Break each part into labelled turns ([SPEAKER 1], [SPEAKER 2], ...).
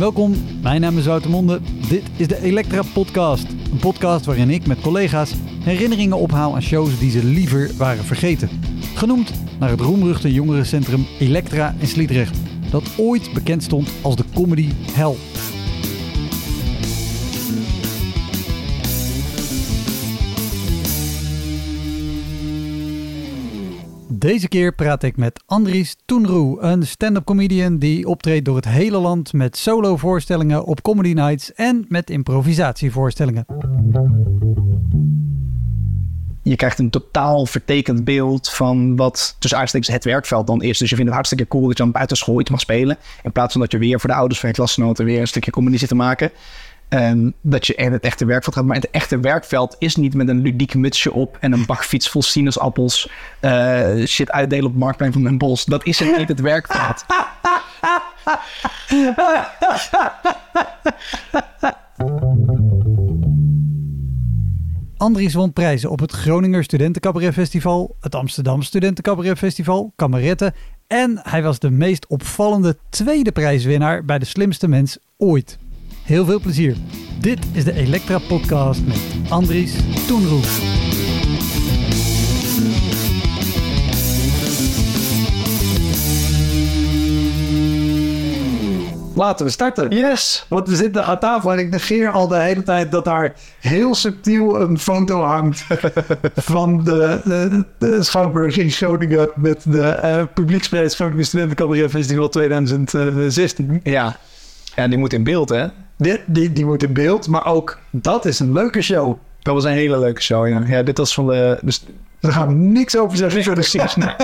[SPEAKER 1] Welkom, mijn naam is Wouter Monde. Dit is de Elektra Podcast. Een podcast waarin ik met collega's herinneringen ophaal aan shows die ze liever waren vergeten. Genoemd naar het roemruchte jongerencentrum Elektra in Sliedrecht, dat ooit bekend stond als de comedy hell. Deze keer praat ik met Andries Toenroe, een stand-up comedian die optreedt door het hele land met solo-voorstellingen op comedy nights en met improvisatievoorstellingen.
[SPEAKER 2] je krijgt een totaal vertekend beeld van wat tussen het werkveld dan is. Dus je vindt het hartstikke cool dat je dan buiten school iets mag spelen. In plaats van dat je weer voor de ouders van je klasgenoten weer een stukje comedy zit te maken. En dat je in het echte werkveld gaat. Maar het echte werkveld is niet met een ludiek mutsje op en een bakfiets vol sinaasappels. eh, shit uitdelen op marktplein van Den Bosch. Dat is het niet het werkveld.
[SPEAKER 1] Andries won prijzen op het Groninger Studentencabaret Festival, het Amsterdam Studentencabaret Festival, Kameretten en hij was de meest opvallende tweede prijswinnaar bij de slimste mens ooit. Heel veel plezier. Dit is de Elektra Podcast met Andries Toenroe.
[SPEAKER 3] Laten we starten.
[SPEAKER 2] Yes!
[SPEAKER 3] Want we zitten aan tafel en ik negeer al de hele tijd dat daar heel subtiel een foto hangt van de, de, de Schouwburg in Groningen met de eh, publieksprijs Groningen Studentencabaret Festival 2016.
[SPEAKER 2] Ja. ja, die moet in beeld hè.
[SPEAKER 3] Die, die, die moet in beeld, maar ook dat is een leuke show.
[SPEAKER 2] Dat was een hele leuke show, ja. Ja, dit was van de... Dus,
[SPEAKER 3] Daar gaan we niks over zeggen.
[SPEAKER 2] precies. Nee.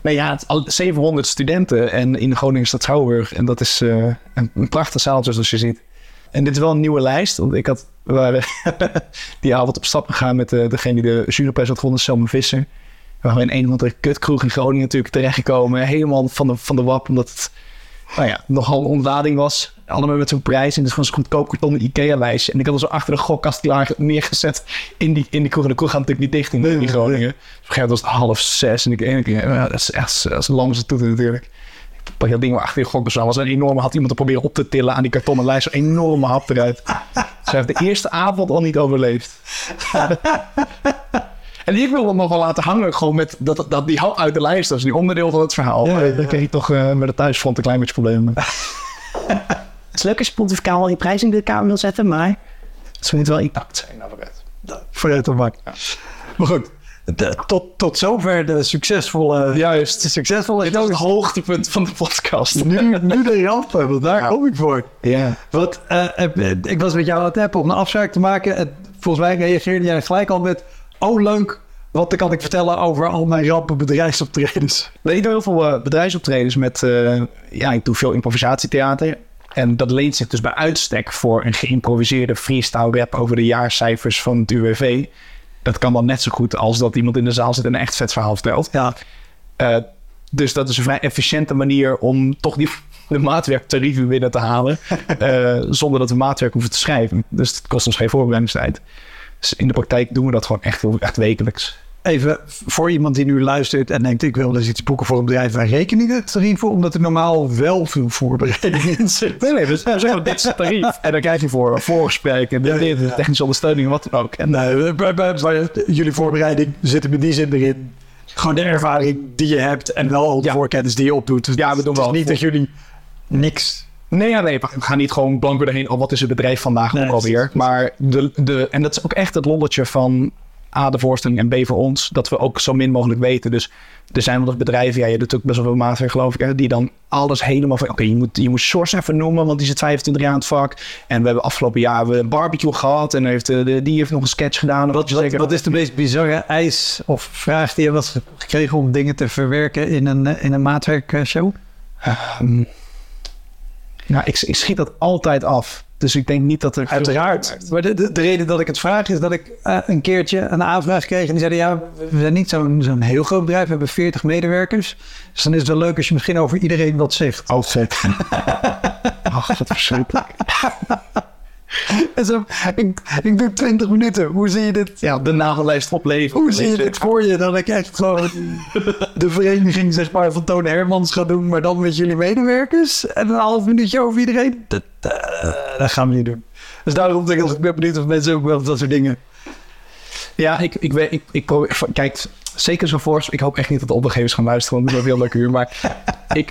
[SPEAKER 2] nee, ja, het, al 700 studenten en in Groningen staat Schouwburg. En dat is eh, een, een prachtig zaaltje zoals je ziet. En dit is wel een nieuwe lijst. Want ik had, we waren die avond op stap gegaan met de, degene die de juryprijs had gewonnen, Selma Visser. We waren in een of andere kutkroeg in Groningen natuurlijk terechtgekomen. Helemaal van de, van de wap, omdat het nou ja, nogal een ontlading was. Allemaal met zo'n prijs. En het is gewoon zo'n goedkoop kartonnen Ikea-lijstje. En ik had er zo achter de gokkast klaar neergezet in die, in die kroeg. En de kroeg gaat natuurlijk niet dicht in, in Groningen. Dus op moment was het half zes. En ik keer, ja, dat is echt dat is een lam ze toeter natuurlijk. Ik pak dat ding waar achter je gokbestaan was. Een enorme, had iemand te proberen op te tillen aan die kartonnen lijst. Een enorme hap eruit. Ze heeft de eerste avond al niet overleefd. En ik wil hem nog wel laten hangen, gewoon met dat, dat die hap uit de lijst. Dat is die onderdeel van het verhaal.
[SPEAKER 3] Ja,
[SPEAKER 2] Maar
[SPEAKER 3] ja,
[SPEAKER 2] daar
[SPEAKER 3] ja.
[SPEAKER 2] kreeg ik toch eh, met het thuisfront een klein beetje problemen mee.
[SPEAKER 4] Het is leuk als je pontificaal al je prijs in de kamer wil zetten, maar
[SPEAKER 2] Het niet wel intact zijn, nou vooruit.
[SPEAKER 3] Vooruit dan maar. Maar goed, de- tot, tot zover de succesvolle...
[SPEAKER 2] Juist.
[SPEAKER 3] de succesvolle
[SPEAKER 2] Dit was het hoogtepunt van de podcast.
[SPEAKER 3] Nu, nu de ramp, want daar
[SPEAKER 2] Ja.
[SPEAKER 3] kom ik voor.
[SPEAKER 2] Ja.
[SPEAKER 3] Want eh, eh, ik was met jou aan het appen om een afspraak te maken. En volgens mij reageerde jij gelijk al met... Oh, leuk. Wat kan ik vertellen over al mijn rampen bedrijfsoptredens?
[SPEAKER 2] Nee, ik doe heel veel eh, bedrijfsoptredens met... eh, ja, ik doe veel improvisatietheater. En dat leent zich dus bij uitstek voor een geïmproviseerde freestyle rap over de jaarcijfers van het UWV. Dat kan dan net zo goed als dat iemand in de zaal zit en een echt vet verhaal vertelt.
[SPEAKER 3] Ja,
[SPEAKER 2] Eh, dus dat is een vrij efficiënte manier om toch die, de maatwerktarieven binnen te halen. eh, zonder dat we maatwerk hoeven te schrijven. Dus het kost ons geen voorbereidingstijd. Dus in de praktijk doen we dat gewoon echt, echt wekelijks.
[SPEAKER 3] Even voor iemand die nu luistert en denkt... ik wil dus iets boeken voor een bedrijf waar rekeningen te voor... omdat er normaal wel veel voorbereiding in zit.
[SPEAKER 2] Nee, nee, dus we zeggen dit is het tarief. En dan krijg je voor een voorgesprek en dit, dit, technische ondersteuning en wat dan ook. En
[SPEAKER 3] Nee, bij, bij, bij jullie voorbereiding zit hem in die zin erin. Gewoon de ervaring die je hebt en wel al de
[SPEAKER 2] Ja.
[SPEAKER 3] voorkennis die je opdoet. Dus
[SPEAKER 2] Ja, we doen
[SPEAKER 3] het is
[SPEAKER 2] wel.
[SPEAKER 3] niet dat jullie niks...
[SPEAKER 2] Nee, ja, nee, we gaan niet gewoon blanco erheen. Oh, wat is het bedrijf vandaag
[SPEAKER 3] Nee,
[SPEAKER 2] ook alweer? Maar de, de, en dat is ook echt het lolletje van A, de voorstelling en B, voor ons. Dat we ook zo min mogelijk weten. Dus er zijn wel eens bedrijven, ja, je doet ook best wel veel maatwerk, geloof ik, hè, die dan alles helemaal van, oké, je moet, je moet Sjors even noemen, want die zit 25 jaar aan het vak. En we hebben afgelopen jaar we een barbecue gehad en heeft, eh, de, die heeft nog een sketch gedaan.
[SPEAKER 3] Wat, wat, wat is de meest bizarre eis of vraag die je hebt gekregen om dingen te verwerken in een, eh, in een maatwerkshow?
[SPEAKER 2] Ehm, Nou, ik, ik schiet dat altijd af. Dus ik denk niet dat er...
[SPEAKER 3] Uiteraard. Maar de, de, de reden dat ik het vraag is dat ik eh, een keertje een aanvraag kreeg. En die zeiden, ja, we zijn niet zo'n zo'n heel groot bedrijf. We hebben 40 medewerkers. Dus dan is het wel leuk als je misschien over iedereen wat zegt.
[SPEAKER 2] Oh, vet. Ach, wat verschrikkelijk.
[SPEAKER 3] En zo, ik, ik doe 20 minuten. Hoe zie je dit?
[SPEAKER 2] Ja, de nagellijst opleveren.
[SPEAKER 3] Hoe zie je dit voor je? Dat ik echt gewoon de vereniging zeg maar, van Toon Hermans ga doen. Maar dan met jullie medewerkers. En een half minuutje over iedereen. Dat, dat gaan we niet doen. Dus daarom denk ik, ik ben benieuwd of mensen ook wel dat soort dingen...
[SPEAKER 2] Ja, ik, ik, weet, ik, ik probeer... Kijk, zeker zo'n voorgesprek... Ik hoop echt niet dat de opdrachtgevers gaan luisteren, want dat is wel heel leuk uur. Maar ik,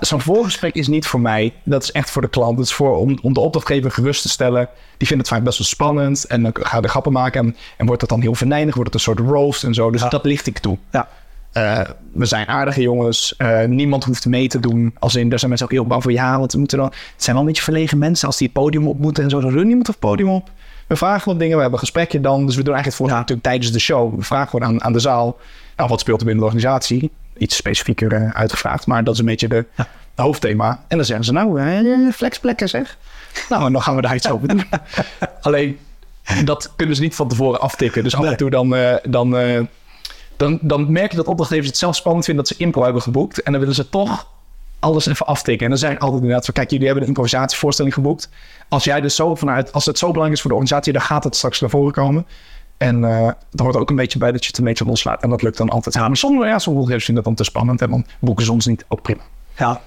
[SPEAKER 2] zo'n voorgesprek is niet voor mij. Dat is echt voor de klant. Het is voor, om, om de opdrachtgever gerust te stellen. Die vindt het vaak best wel spannend. En dan gaan de grappen maken. En, en wordt het dan heel venijnig. Wordt het een soort roast en zo. Dus dat licht ik toe.
[SPEAKER 3] Ja.
[SPEAKER 2] Eh, we zijn aardige jongens. Eh, niemand hoeft mee te doen. Als in, daar zijn mensen ook heel bang voor. Ja, want we moeten dan... Het zijn wel een beetje verlegen mensen als die het podium op moeten en zo. Dan doen niemand op het podium op. We vragen wat dingen. We hebben een gesprekje dan. Dus we doen eigenlijk het volgende natuurlijk tijdens de show. We vragen gewoon aan, aan de zaal. Nou, wat speelt er binnen de organisatie? Iets specifieker eh, uitgevraagd. Maar dat is een beetje de, de hoofdthema. En dan zeggen ze, nou, eh, flexplekken zeg. Nou, en dan gaan we daar iets over doen. Alleen, dat kunnen ze niet van tevoren aftikken. Dus af en toe dan, eh, dan, dan, dan merk je dat opdrachtgevers het zelf spannend vinden dat ze impro hebben geboekt. En dan willen ze toch alles even aftikken. En dan zeg ik altijd inderdaad van, kijk, jullie hebben een improvisatievoorstelling geboekt. Als jij dus zo vanuit, als het zo belangrijk is voor de organisatie, dan gaat het straks naar voren komen. En eh er hoort ook een beetje bij dat je het een beetje loslaat. En dat lukt dan altijd. Ja, maar sommige, ja, sommige vinden dat dan te spannend. En dan boeken ze ons niet. Ook prima.
[SPEAKER 3] Ja.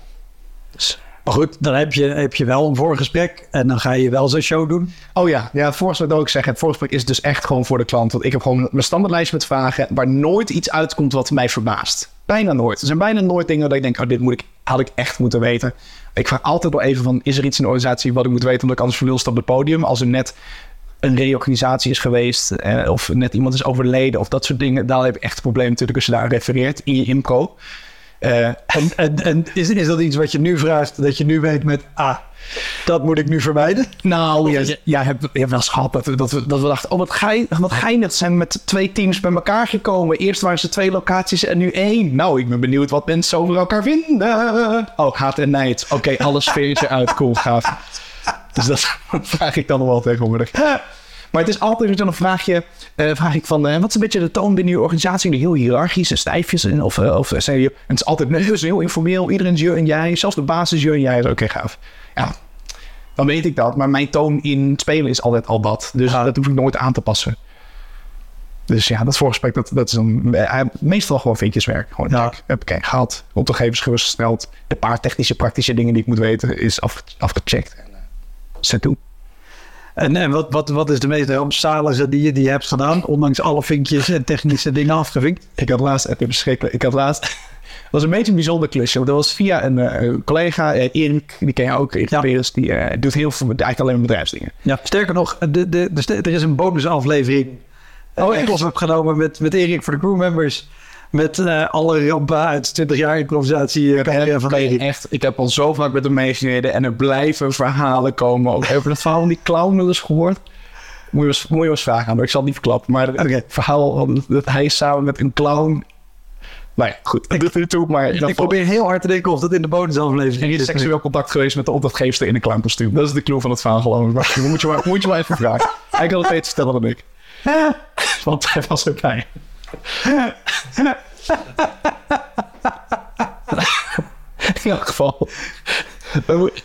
[SPEAKER 2] Dus,
[SPEAKER 3] Maar goed, dan heb je, heb je wel een voorgesprek. En dan ga je wel zo'n show doen.
[SPEAKER 2] Oh ja, ja het voorgesprek wil ik zeggen. Het voorgesprek is dus echt gewoon voor de klant. Want ik heb gewoon mijn standaardlijst met vragen... waar nooit iets uitkomt wat mij verbaast. Bijna nooit. Er zijn bijna nooit dingen dat ik denk... oh, dit moet ik, had ik echt moeten weten. Ik vraag altijd wel even van... is er iets in de organisatie wat ik moet weten... omdat ik anders verlul sta op het podium. Als er net een reorganisatie is geweest... Eh, of net iemand is overleden of dat soort dingen... dan heb ik echt een probleem natuurlijk als je daar refereert in je impro. Eh,
[SPEAKER 3] En, en, en is, is dat iets wat je nu vraagt, dat je nu weet met, ah, dat moet ik nu vermijden?
[SPEAKER 2] Nou, ja, ja, heb, je hebt wel eens gehad dat, we- dat, we, dat we dachten... oh, wat, gein, wat geinig. Zijn met twee teams bij elkaar gekomen. Eerst waren ze twee locaties en nu één. Nou, ik ben benieuwd wat mensen over elkaar vinden. Oh, haat en nijd. Oké, alle sfeertje uit. Cool, gaaf. Dus dat vraag ik dan nog wel tegenwoordig. Maar het is altijd zo'n vraagje. eh, vraag ik van, eh, wat is een beetje de toon binnen je organisatie? Heel hiërarchisch en stijfjes. En, of, eh, of zijn je, en het is altijd nee, het is heel informeel. Iedereen is je en jij. Zelfs de basis is je en jij. Oké, gaaf. Ja, dan weet ik dat. Maar mijn toon in het spelen is altijd al dat. Dus dat hoef ik nooit aan te passen. Dus ja, dat voorgesprek, dat, dat is dan eh, meestal gewoon vindjeswerk. Gewoon,
[SPEAKER 3] Ja.
[SPEAKER 2] heb ik gehad. Opdrachtgevers gerustgesteld. De paar technische, praktische dingen die ik moet weten, is af, afgecheckt. En, eh, zet toe.
[SPEAKER 3] En, en wat, wat, wat is de meest rampzalige die je, die je hebt gedaan, ondanks alle vinkjes en technische dingen afgevinkt?
[SPEAKER 2] Ik had laatst, is verschrikkelijk. Ik had laatst, dat was een beetje een bijzonder klusje. Want dat was via een eh, collega, eh, Erik, die ken je ook, Erik
[SPEAKER 3] Ja.
[SPEAKER 2] Peres, die eh, doet heel veel, eigenlijk alleen maar bedrijfsdingen.
[SPEAKER 3] Ja. Sterker nog, de, de, de, er is een bonusaflevering.
[SPEAKER 2] Oh,
[SPEAKER 3] ik was opgenomen met, met Erik voor de crewmembers. Met eh, alle rampen uit 20 jaar improvisatie eh, carrière van
[SPEAKER 2] kan je echt, ik heb al zo vaak met hem meegereden en er blijven verhalen komen. Ook over dat verhaal van die clown wel eens gehoord. Moet je eens, moet je eens vragen aan, maar ik zal het niet verklappen. Maar het verhaal dat hij samen met een clown... Nou ja, goed, er niet toe, maar...
[SPEAKER 3] Ik probeer heel hard te denken of dat in de bonusaflevering
[SPEAKER 2] Er is
[SPEAKER 3] zit.
[SPEAKER 2] seksueel contact geweest met de opdrachtgever in een clownkostuum. Dat is de clue van het verhaal, geloof ik. Maar moet je maar, moet je maar even vragen. Hij kan het beter vertellen dan ik. Want hij was erbij. In elk geval.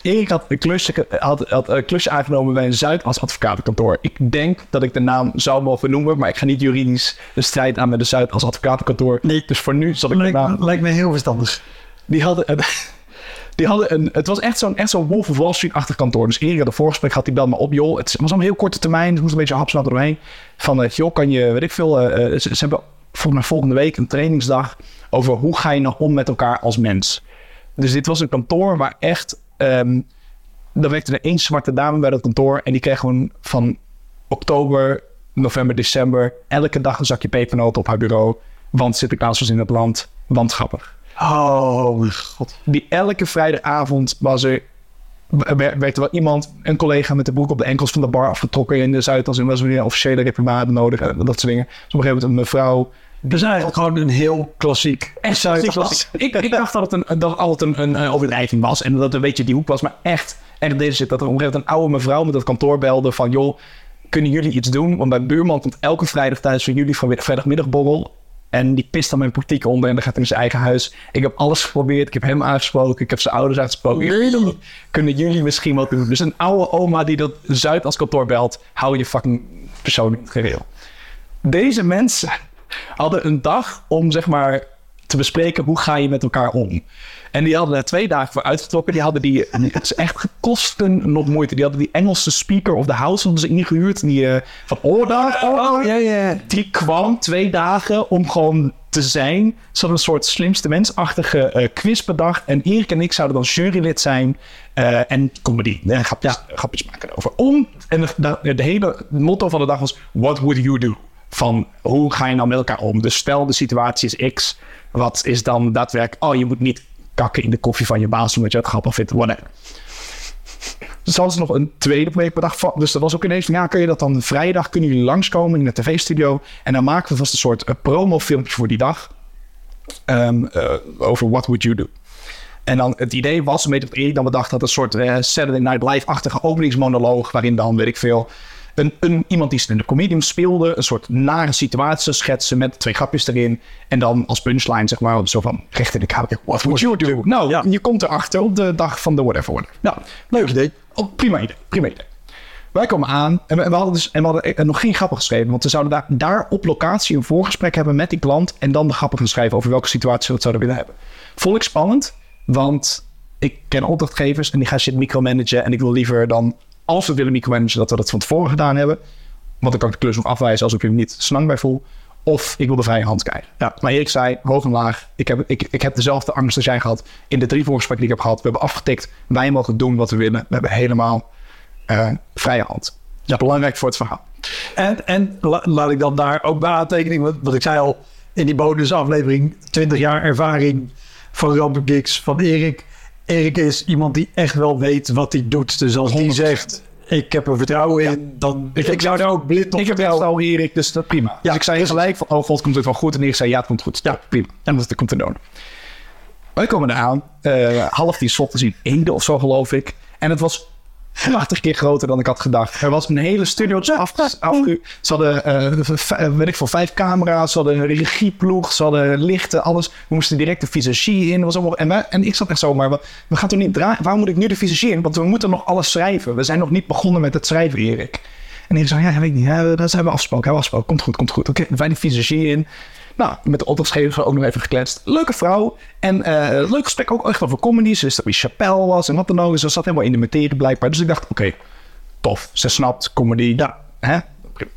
[SPEAKER 2] Erik had een klusje, had, had een klusje aangenomen bij een Zuidas advocatenkantoor. Ik denk dat ik de naam zou mogen noemen, maar ik ga niet juridisch de strijd aan met de Zuidas advocatenkantoor.
[SPEAKER 3] Nee.
[SPEAKER 2] Dus voor nu zal ik de
[SPEAKER 3] Lijkt,
[SPEAKER 2] naam...
[SPEAKER 3] me- lijkt me heel verstandig.
[SPEAKER 2] Die hadden, een, die hadden een... Het was echt zo'n echt zo'n Wolf of Wall Street-achtig kantoor. Dus Erik had een voorgesprek, had hij dan maar op, joh. Het was allemaal heel korte termijn. Het moest een beetje hapsnap eromheen. Van, eh, joh, kan je, weet ik veel... eh, eh, ze, ze hebben volgens mij volgende week een trainingsdag... over hoe ga je nog om met elkaar als mens. Dus dit was een kantoor waar echt... ehm er werkte er één zwarte dame bij dat kantoor... en die kreeg gewoon van oktober, november, december... elke dag een zakje pepernoten op haar bureau... want Sinterklaas was in het land, want grappig
[SPEAKER 3] Oh, mijn god.
[SPEAKER 2] die elke vrijdagavond was er werd er wel iemand, een collega met de broek op de enkels van de bar afgetrokken in de Zuidas en was weer een officiële reprimade nodig en dat soort dingen. Dus op een gegeven moment een mevrouw
[SPEAKER 3] Dus eigenlijk gewoon een heel klassiek.
[SPEAKER 2] Echt
[SPEAKER 3] Zuidas.
[SPEAKER 2] klassiek. Ik, ik dacht dat het, een, dat altijd een, een, eh, overdrijving was en dat het een beetje die hoek was, maar echt. En deze zit dat er op een gegeven moment een oude mevrouw met dat kantoor belde van joh, kunnen jullie iets doen? Want mijn buurman komt elke vrijdag thuis van jullie van vrijdagmiddagborrel. En die pist dan mijn portiek onder en dan gaat hij in zijn eigen huis. Ik heb alles geprobeerd. Ik heb hem aangesproken. Ik heb zijn ouders aangesproken. Kunnen jullie misschien wat doen? Dus een oude oma die dat Zuid als kantoor belt. Hou je fucking persoonlijk in het gereel. Deze mensen hadden een dag om zeg maar te bespreken hoe ga je met elkaar om. En die hadden er twee dagen voor uitgetrokken. Die hadden die, en het is echt gekosten nog moeite. Die hadden die Engelse speaker of the house hadden ze ingehuurd. Die eh, van oh daar, oh,
[SPEAKER 3] ja, ja.
[SPEAKER 2] die kwam twee dagen om gewoon te zijn. Ze hadden een soort slimste mensachtige eh, quiz bedacht. En Erik en ik zouden dan jurylid zijn. eh, en comedy, eh, grapjes, grapjes maken over. Om, en de, de, de hele motto van de dag was: What would you do? Van hoe ga je nou met elkaar om? Dus stel de situatie is X. Wat is dan daadwerkelijk? Oh, je moet niet kakken in de koffie van je baas omdat je het grappig vindt. Whatever. Dus hadden ze nog een tweede project bedacht. van- Dus dat was ook ineens ja, kun je dat dan vrijdag, kunnen jullie langskomen in de tv-studio. En dan maken we vast een soort uh, promofilmpje voor die dag. Ehm, eh, over what would you do. En dan het idee was, een beetje wat Erik dan bedacht had, een soort eh, Saturday Night Live-achtige openingsmonoloog. Waarin dan, weet ik veel, een, een, iemand die in de comedian speelde, een soort nare situatie schetsen met twee grapjes erin. En dan als punchline, zeg maar, zo van recht in de kamer. What would you do? Nou,
[SPEAKER 3] Ja.
[SPEAKER 2] je komt erachter op de dag van de whatever. whatever. Nou, leuk idee. Oh, prima idee, prima idee. Wij komen aan en we, en we hadden, dus, en we hadden nog geen grappen geschreven. Want we zouden daar, daar op locatie een voorgesprek hebben met die klant. En dan de grappen gaan schrijven over welke situatie we het zouden willen hebben. Vond ik spannend, want ik ken opdrachtgevers en die gaan shit micromanagen. En ik wil liever dan, als we willen micromanagen, dat we dat van tevoren gedaan hebben. Want dan kan ik de klus nog afwijzen als ik er niet snang bij voel. Of ik wil de vrije hand krijgen. Ja, maar Erik zei, hoog en laag. Ik heb, ik, ik heb dezelfde angst als jij gehad. In de drie voorgesprekken die ik heb gehad. We hebben afgetikt. Wij mogen doen wat we willen. We hebben helemaal eh, vrije hand. Ja. Belangrijk voor het verhaal.
[SPEAKER 3] En, en la- laat ik dan daar ook bij aantekening, wat, wat ik zei al in die bonusaflevering, 20 jaar ervaring van Rampen Gigs van Erik. Erik is iemand die echt wel weet wat hij doet. Dus als die
[SPEAKER 2] 100%.
[SPEAKER 3] zegt, ik heb er vertrouwen in, dan ik, zou daar ook blind op
[SPEAKER 2] Ik heb
[SPEAKER 3] vertrouwen.
[SPEAKER 2] al Erik, dus dat prima.
[SPEAKER 3] Ja.
[SPEAKER 2] Dus ik zei gelijk van, oh god, komt het wel goed? En Erik zei, ja, het komt goed. Ja, prima. En dat komt er doen. Wij komen eraan. eh half die ochtends in Ede of zo, geloof ik. En het was 80 keer groter dan ik had gedacht. Er was een hele studio af, afge... Ze hadden, eh, weet ik veel, vijf camera's. Ze hadden een regieploeg. Ze hadden lichten, alles. We moesten direct de visagie in. Was allemaal, en, wij- en ik zat echt zo, maar we, we gaan toch niet draaien? Waarom moet ik nu de visagie in? Want we moeten nog alles schrijven. We zijn nog niet begonnen met het schrijven, Erik. En Erik zei, ja, weet ik niet. Ja, dat zijn we afgesproken. Hebben we afgesproken. Komt goed, komt goed. Oké, wij die visagie in. Nou, met de opdrachtgever ook nog even gekletst. Leuke vrouw. En eh leuk gesprek ook echt over comedy. Ze wist dat wie Chappelle was en wat dan ook. Ze zat helemaal in de materie blijkbaar. Dus ik dacht, oké, tof. Ze snapt comedy. Ja, hè? Prima.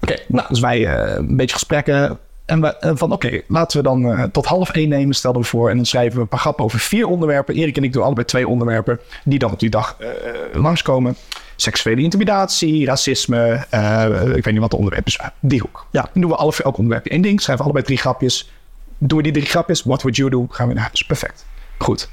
[SPEAKER 2] Oké, nou, dus wij eh, een beetje gesprekken. En eh, van oké, laten we dan tot half één nemen, stelden we voor. En dan schrijven we een paar grappen over vier onderwerpen. Erik en ik doen allebei twee onderwerpen. Die dan op die dag langskomen. Seksuele intimidatie, racisme. eh, ik weet niet wat de onderwerpen is. Die hoek. Ja, dan doen we alle, elk onderwerp één ding. Schrijven we allebei drie grapjes. Doen we die drie grapjes. What would you do? Gaan we naar huis. Perfect. Goed.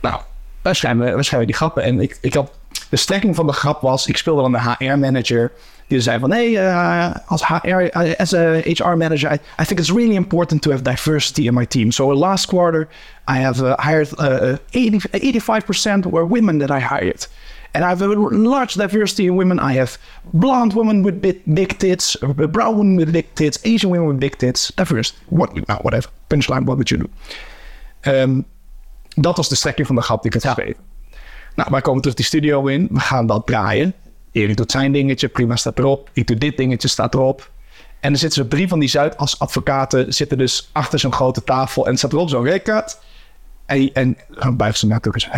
[SPEAKER 2] Nou, wij schrijven, wij schrijven die grappen. En ik, ik had, de strekking van de grap was, ik speelde dan de HR-manager. Die zei van, hey, uh, als HR, uh, as a HR manager, I, I think it's really important to have diversity in my team. So last quarter, I have uh, hired uh, 80, 85% were women that I hired. And I have a large diversity in women. I have blonde women with big, big tits, brown women with big tits, Asian women with big tits. Diverse. What, nou, whatever. Punchline, what would you do? Ehm, dat was de strekking van de grap die ik had geschreven. Nou, wij komen terug die studio in. We gaan dat draaien. Erik doet zijn dingetje, prima staat erop. Ik doe dit dingetje, staat erop. En dan zitten ze drie van die Zuidas-advocaten... zitten dus achter zo'n grote tafel... en staat erop zo'n record. En, en dan buigen ze natuurlijk. Dat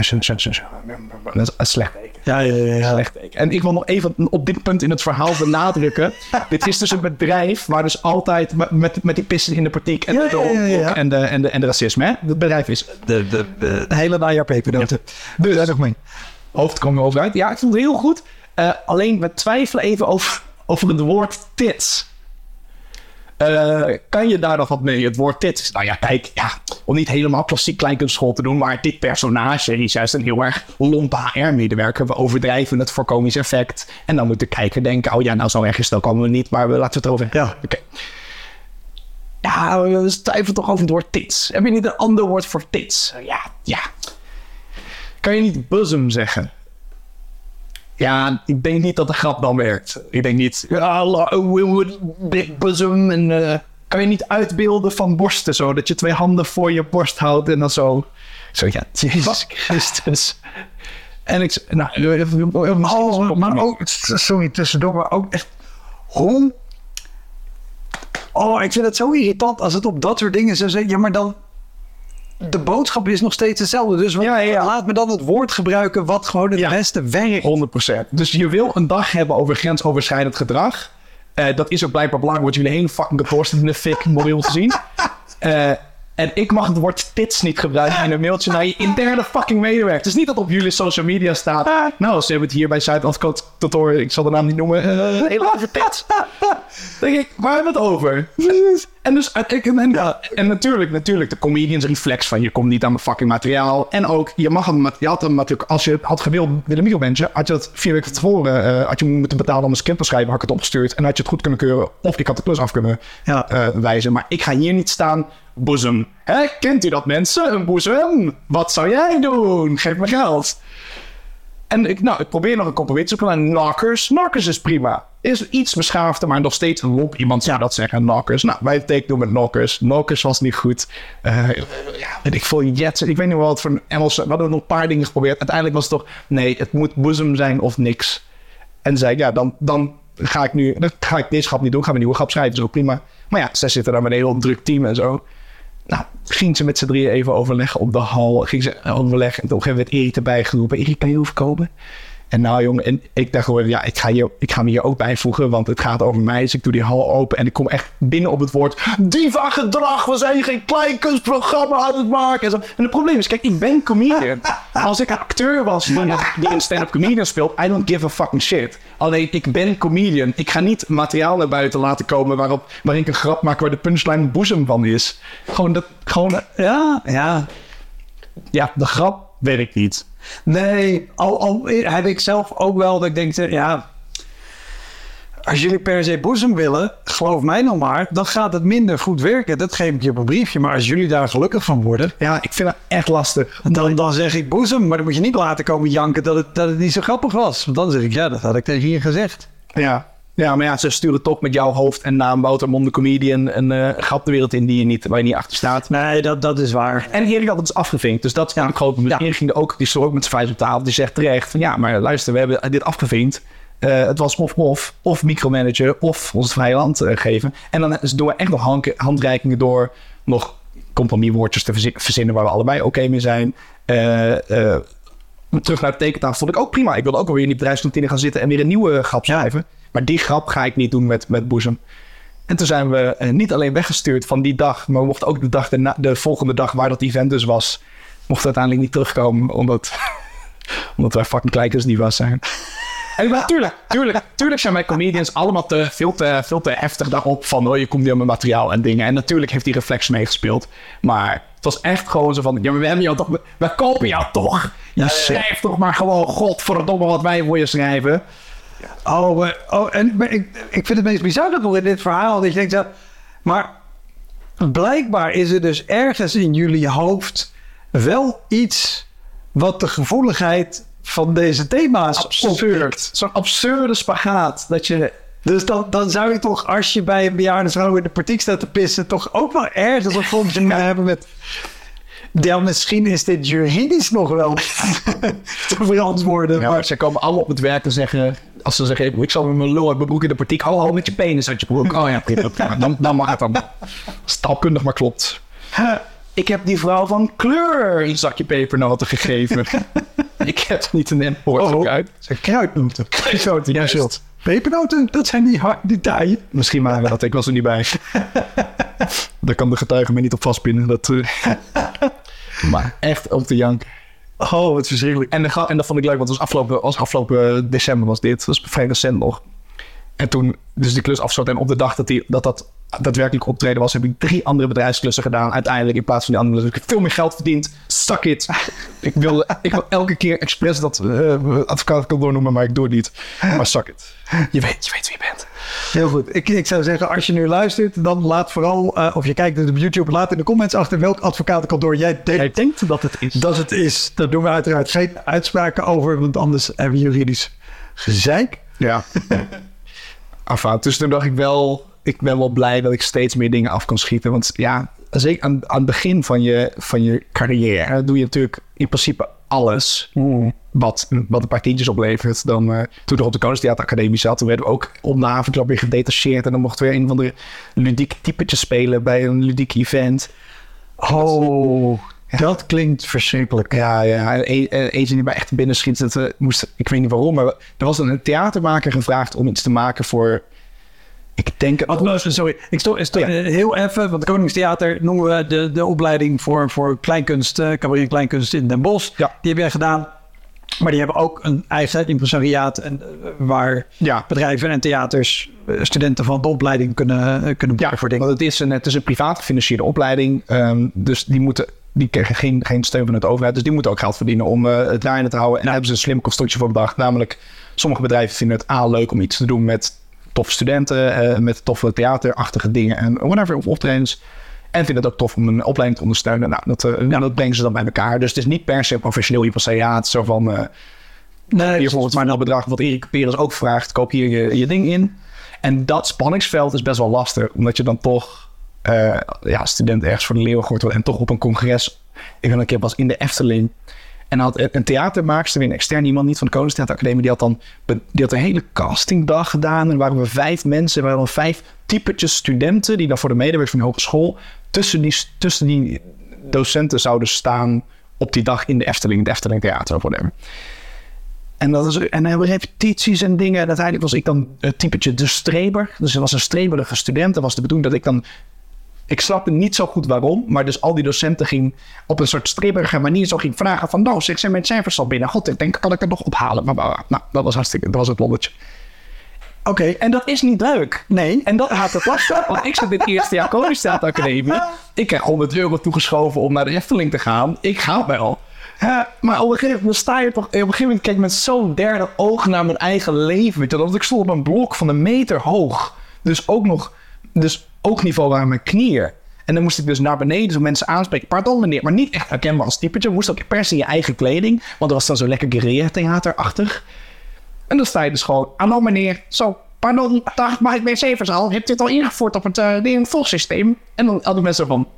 [SPEAKER 2] is een slecht.
[SPEAKER 3] Ja, ja, ja. ja.
[SPEAKER 2] Slecht teken. En ik wil nog even op dit punt in het verhaal benadrukken. dit is dus een bedrijf waar dus altijd met- met, die pissen in de partiek en,
[SPEAKER 3] Ja,
[SPEAKER 2] de, en, de, en, de, en de racisme. Hè? Het bedrijf is
[SPEAKER 3] De, de, de, de hele
[SPEAKER 2] dus daar nog mee. Hoofd kwam er over uit. Ja, ik vond het heel goed. Eh, alleen we twijfelen even over, over het woord tits. Eh, kan je daar nog wat mee? Het woord dit. Nou ja, kijk, ja, om niet helemaal klassiek kleinkunstschool te doen, maar dit personage is juist een heel erg lompe HR-medewerker. We overdrijven het voor komisch effect. En dan moet de kijker denken, oh ja, nou zo erg is het ook allemaal niet, maar we laten het erover hebben.
[SPEAKER 3] Ja.
[SPEAKER 2] Oké. Ja, we twijfelen toch over het woord tits. Heb je niet een ander woord voor tits? Ja, ja. Kan je niet bosom zeggen? Ja, ik denk niet dat de grap dan werkt. Ik denk niet, ja, we would big bosom. En, eh, kan je niet uitbeelden van borsten zo? Dat je twee handen voor je borst houdt en dan zo. Zo, ja, Jezus Christus. En ik, nou,
[SPEAKER 3] Oh, maar ook, sorry, tussendoor, maar ook echt, hoe? Oh, ik vind het zo irritant als het op dat soort dingen zo zegt. Ja, maar dan, de boodschap is nog steeds hetzelfde. Dus wat-
[SPEAKER 2] Ja, ja,
[SPEAKER 3] laat me dan het woord gebruiken wat gewoon het
[SPEAKER 2] Ja.
[SPEAKER 3] beste werkt.
[SPEAKER 2] 100%. Dus je wil een dag hebben over grensoverschrijdend gedrag. Eh, dat is ook blijkbaar belangrijk, want jullie hele fucking kantoor in de fik, moreel gezien. Eh, en ik mag het woord tits niet gebruiken in een mailtje naar je interne fucking medewerker. Het is niet dat op jullie social media staat. Nou, ze hebben het hier bij Zuidoost kantoor, ik zal de naam niet noemen, eh heel tits. Denk ik, waar hebben we het over? En dus, en, en, en, en natuurlijk, natuurlijk, de comedians reflex van je komt niet aan mijn fucking materiaal. En ook, je mag een mat- je had een natuurlijk, als je het had gewild willen micromanagen, had je dat vier weken van tevoren, eh, had je moeten betalen om een script te schrijven, had ik het opgestuurd en had je het goed kunnen keuren. Of ik had de klus af kunnen
[SPEAKER 3] Ja.
[SPEAKER 2] eh, wijzen. Maar ik ga hier niet staan, boezem. Hè, kent u dat mensen? Een boezem? Wat zou jij doen? Geef me geld. En ik, nou, ik probeer nog een compromis te zoeken knockers. Knockers is prima. Is iets beschaafder, maar nog steeds een lomp. Iemand zou dat zeggen, knockers. Nou, wij tekenen met knockers. Knockers was niet goed. Eh, ja, weet ik veel, jetsen. Ik weet niet wat voor een Engelse... We hadden nog een paar dingen geprobeerd. Uiteindelijk was het toch... Nee, het moet boezem zijn of niks. En zei ja, dan, dan ga ik nu... Dan ga ik deze grap niet doen. Gaan we een nieuwe grap schrijven. Is ook prima. Maar ja, zij zitten daar met een heel druk team en zo. Nou, ging ze met z'n drieën even overleggen op de hal. Ging ze overleggen. En toen hebben we het Erik erbij geroepen. Erik, kan je overkomen? En nou jongen, en ik dacht gewoon, ja, ik ga, hier, ik ga me hier ook bijvoegen, want het gaat over mij. Dus ik doe die hal open en ik kom echt binnen op het woord diva gedrag. We zijn geen kleinkunstprogramma aan het maken. En, zo. en het probleem is, kijk, ik ben comedian. Als ik acteur was die, die een stand-up comedian speelt, I don't give a fucking shit. Alleen, ik ben comedian. Ik ga niet materiaal naar buiten laten komen waarop, waarin ik een grap maak waar de punchline boezem van is. Gewoon, dat, gewoon
[SPEAKER 3] Ja, ja.
[SPEAKER 2] ja, de grap werkt niet.
[SPEAKER 3] Nee, al, al heb ik zelf ook wel dat ik denk, ja, als jullie per se boezem willen, geloof mij nou maar, dan gaat het minder goed werken. Dat geef ik je op een briefje. Maar als jullie daar gelukkig van worden,
[SPEAKER 2] Ja, ik vind dat echt lastig.
[SPEAKER 3] dan, dan zeg ik boezem. Maar dan moet je niet laten komen janken dat het, dat het niet zo grappig was. Want dan zeg ik, ja, dat had ik tegen je gezegd.
[SPEAKER 2] Ja. Ja, maar ja, ze sturen toch met jouw hoofd en naam Wouter Monde comedian een eh, grap de wereld in die je niet, waar je niet achter staat.
[SPEAKER 3] Nee, dat, dat is waar.
[SPEAKER 2] En Erik had het dus afgevinkt. Dus dat is ja. een groot probleem.
[SPEAKER 3] Ja.
[SPEAKER 2] Erik ging er ook, die stond ook met zijn vuist op tafel. Die zegt terecht van ja, maar luister, we hebben dit afgevinkt. Eh, het was of of, of micromanager, of ons vrije land eh, geven. En dan doen we echt nog hand, handreikingen door nog compromiswoordjes te verzi- verzinnen waar we allebei oké mee zijn. Terug naar de tekentafel vond ik ook prima. Ik wilde ook alweer in die bedrijfskantine gaan zitten en weer een nieuwe grap schrijven. Maar die grap ga ik niet doen met, met boezem. En toen zijn we eh, niet alleen weggestuurd van die dag, maar we mochten ook de, dag daarna, de volgende dag waar dat event dus was, mochten uiteindelijk niet terugkomen, omdat, omdat wij fucking kleikers niet was zijn. En natuurlijk, tuurlijk, tuurlijk zijn wij comedians allemaal te, veel, te, veel te heftig daarop van, oh, je komt niet aan mijn materiaal en dingen. En natuurlijk heeft die reflex meegespeeld. Maar het was echt gewoon zo van, ja, maar we hebben jou toch, we kopen jou toch. Ja, schrijf toch maar gewoon, godverdomme, wat wij voor je schrijven.
[SPEAKER 3] Oh, maar- oh en ik, ik vind het meest bizarre nog in dit verhaal. Dat je denkt, ja, maar blijkbaar is er dus ergens in jullie hoofd wel iets wat de gevoeligheid van deze thema's
[SPEAKER 2] Absurd. Zo'n absurde spagaat. Dat je.
[SPEAKER 3] Dus dan, dan zou je toch, als je bij een bejaarde vrouw in de partiek staat te pissen, toch ook wel ergens een kunnen hebben met. Ja, misschien is dit juridisch nog wel te verantwoorden.
[SPEAKER 2] Ja,
[SPEAKER 3] maar
[SPEAKER 2] ze komen allemaal op het werk en zeggen. Als ze zeggen, ik zal met mijn lul uit mijn broek in de partiek. Hou, hou met je penis uit je broek. Oh ja, prima. Dan, dan mag het dan. Stapkundig, maar klopt. Ik heb die vrouw van kleur een zakje pepernoten gegeven. ik heb niet een N-woord
[SPEAKER 3] Oh.
[SPEAKER 2] gebruikt.
[SPEAKER 3] zijn kruidnoten.
[SPEAKER 2] Kruidnoten,
[SPEAKER 3] Ja,
[SPEAKER 2] juist.
[SPEAKER 3] zult. Pepernoten, dat zijn die hard details.
[SPEAKER 2] Misschien maar dat, ik was er niet bij. Daar kan de getuige me niet op vastpinnen. Dat, eh. maar echt op de jank.
[SPEAKER 3] Oh, wat verschrikkelijk.
[SPEAKER 2] En, en dat vond ik leuk, want het was afgelopen, afgelopen december was dit. Dat was vrij recent nog. En toen dus die klus afsloot en op de dag dat die, dat, dat daadwerkelijk optreden was, heb ik drie andere bedrijfsklussen gedaan. Uiteindelijk in plaats van die andere klussen. Ik heb veel meer geld verdiend. Suck it. ik, wil, ik wil elke keer expres dat uh, advocaat kan doornoemen, maar ik doe het niet. Maar suck it. Je weet, je weet wie je bent.
[SPEAKER 3] Heel goed. Ik, ik zou zeggen, als je nu luistert, dan laat vooral, uh, of je kijkt op YouTube, laat in de comments achter welk advocatenkantoor jij denkt,
[SPEAKER 2] jij denkt dat het is.
[SPEAKER 3] Dat het is. Daar doen we uiteraard geen uitspraken over, want anders hebben we juridisch gezeik.
[SPEAKER 2] Ja. Enfin, dus toen dacht ik wel, ik ben wel blij dat ik steeds meer dingen af kan schieten. Want ja, zeker aan, aan het begin van je, van je carrière doe je natuurlijk in principe alles wat, wat een paar tientjes oplevert. Dan, uh, toen ik op de Koningstheater Academie zat, toen werden we ook om de avond weer gedetacheerd. En dan mochten we een van de ludieke typetjes spelen bij een ludiek event.
[SPEAKER 3] Oh, ja. dat klinkt verschrikkelijk.
[SPEAKER 2] Ja, ja. Eentje die mij echt binnen schiet, dat we moesten, ik weet niet waarom, maar er was een theatermaker gevraagd om iets te maken voor ik denk...
[SPEAKER 3] Oh, sorry, ik sto, sto ja. heel even, want Koningstheater noemen we de, de opleiding voor, voor kleinkunst, uh, cabaret kleinkunst in Den Bosch. Ja. Die heb jij gedaan. Maar die hebben ook een eigen impresariaat en, uh, waar ja. bedrijven en theaters uh, studenten van de opleiding kunnen, uh, kunnen
[SPEAKER 2] ja, voor dingen. Want het is een, het is een privaat gefinancierde opleiding. Um, dus die moeten die krijgen geen, geen steun van het overheid. Dus die moeten ook geld verdienen om het draaiende te houden. En daar hebben ze een slim constructie voor bedacht. Namelijk, sommige bedrijven vinden het A leuk om iets te doen met toffe studenten uh, met toffe theaterachtige dingen en whatever, of optredens. En vinden het ook tof om een opleiding te ondersteunen. Nou, dat, uh, ja. dat brengen ze dan bij elkaar. Dus het is niet per se professioneel impresariaat. Zo van, uh, nee, hier volgens maar dat bedrag wat Erik Peres ook vraagt. Koop hier je, je ding in. En dat spanningsveld is best wel lastig. Omdat je dan toch ja, student ergens voor de leeuw wordt. En toch op een congres. Ik ben een keer was in de Efteling. En had een theatermaakster, weer een extern iemand, niet van de Koningstheateracademie, die had dan die had een hele castingdag gedaan. En waren we vijf mensen, waren dan vijf typetjes studenten, die dan voor de medewerkers van de hogeschool tussen die, tussen die docenten zouden staan op die dag in de Efteling, het Efteling Theater of whatever. En, dat is, en hebben repetities en dingen. En uiteindelijk was ik dan het typetje de streber. Dus er was een streberige student. Dat was de bedoeling dat ik dan ik snapte niet zo goed waarom, maar dus al die docenten gingen op een soort stribberige manier zo ging vragen van, nou, ik zijn mijn cijfers al binnen. God, ik denk, kan ik het nog ophalen? Maar, maar, nou, dat was hartstikke, dat was het lolletje. Oké, okay, en dat is niet leuk.
[SPEAKER 3] Nee.
[SPEAKER 2] En dat gaat het lastig, want ik zit in het eerste jaar Koningsstaatacademie. Ik krijg 100 euro toegeschoven om naar de Efteling te gaan. Ik ga wel. Maar op een gegeven moment sta je toch... Op een gegeven moment kijk ik met zo'n derde oog naar mijn eigen leven. Dat ik stond op een blok van een meter hoog. Dus ook nog... Dus oogniveau waren mijn knieën. En dan moest ik dus naar beneden zo mensen aanspreken. Pardon meneer, maar niet echt herkenbaar als typetje. moest ook per se je eigen kleding. Want er was dan zo lekker guerrilla-theaterachtig. En dan sta je dus gewoon... Hallo meneer, zo, pardon, dag, mag ik mijn cijfers al? Hebt u het al ingevoerd op het uh? En dan die mensen van...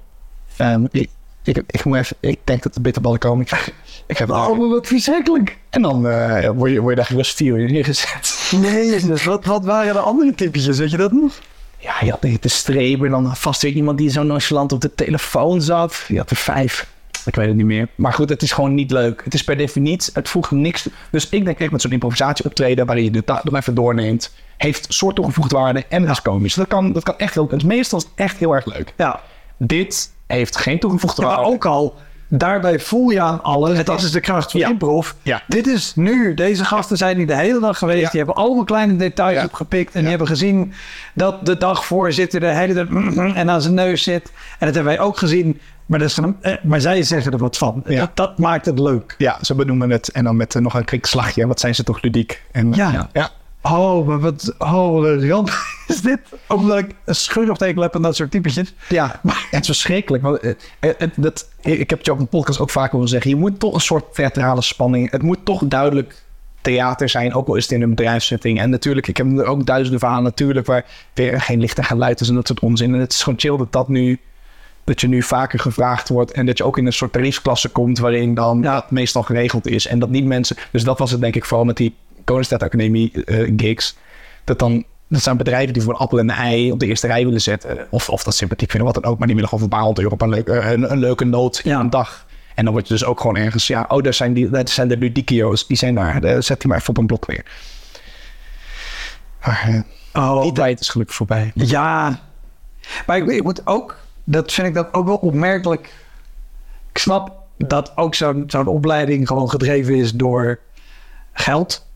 [SPEAKER 2] Um, ik, ik, ik, moet even, ik denk dat de bitterballen komen. Ik, ik heb
[SPEAKER 3] oh, wat verschrikkelijk.
[SPEAKER 2] En dan uh, word, je, word je daar gerust vier uur neergezet.
[SPEAKER 3] Nee, dus wat, wat waren de andere typetjes? Weet je dat nog?
[SPEAKER 2] Ja, je had te strepen. Dan vast weer iemand die zo nonchalant op de telefoon zat. Je had er vijf. Ik weet het niet meer. Maar goed, het is gewoon niet leuk. Het is per definitie, het voegt niks. Dus ik denk echt met zo'n improvisatie optreden waarin je de taak nog even doorneemt, heeft soort toegevoegde waarde en het is komisch. Dat kan, dat kan echt heel, het meestal is echt heel erg leuk.
[SPEAKER 3] Ja.
[SPEAKER 2] Dit heeft geen toegevoegde waarde.
[SPEAKER 3] maar ook al daarbij voel je aan alles. Dat is de kracht van ja. improv.
[SPEAKER 2] Ja.
[SPEAKER 3] Dit is nu. Deze gasten zijn hier de hele dag geweest. Ja. Die hebben allemaal kleine details opgepikt. En die hebben gezien dat de dag voorzitter de hele dag en aan zijn neus zit. En dat hebben wij ook gezien. Maar, dat is, eh, maar zij zeggen er wat van. Dat, dat, maakt het leuk.
[SPEAKER 2] Ja, ze benoemen het. En dan met uh, nog een krikslagje. Wat zijn ze toch ludiek. En,
[SPEAKER 3] ja. Oh, maar wat... Oh, Jan, is dit? Omdat ik een teken heb en dat soort typetjes.
[SPEAKER 2] Ja, maar het is verschrikkelijk. Want, uh, het, dat, ik heb het je op een podcast ook vaak willen zeggen. Je moet toch een soort theatrale spanning... Het moet toch duidelijk theater zijn, ook al is het in een bedrijfssetting. En natuurlijk, ik heb er ook duizenden verhalen natuurlijk... waar weer geen licht en geluid is en dat soort onzin. En het is gewoon chill dat dat nu... Dat je nu vaker gevraagd wordt en dat je ook in een soort tariefklasse komt waarin dan ja. het meestal geregeld is. En dat niet mensen. Dus dat was het denk ik vooral met die Koningsstad Academie uh, gigs. Dat dan, dat zijn bedrijven die voor een appel en een ei op de eerste rij willen zetten. Of, of dat sympathiek vinden, wat dan ook. Maar die willen gewoon voor een paar honderd euro op een, een, een, leuke noot ja. een dag. En dan word je dus ook gewoon ergens, ja, oh, daar zijn, die, daar zijn de ludikio's, die zijn daar. Daar zet die maar even op een blok weer. Maar, oh, die tijd is gelukkig voorbij.
[SPEAKER 3] Ja, maar ik, ik moet ook, dat vind ik dan ook wel opmerkelijk. Ik snap dat ook zo'n zo'n opleiding gewoon gedreven is door geld.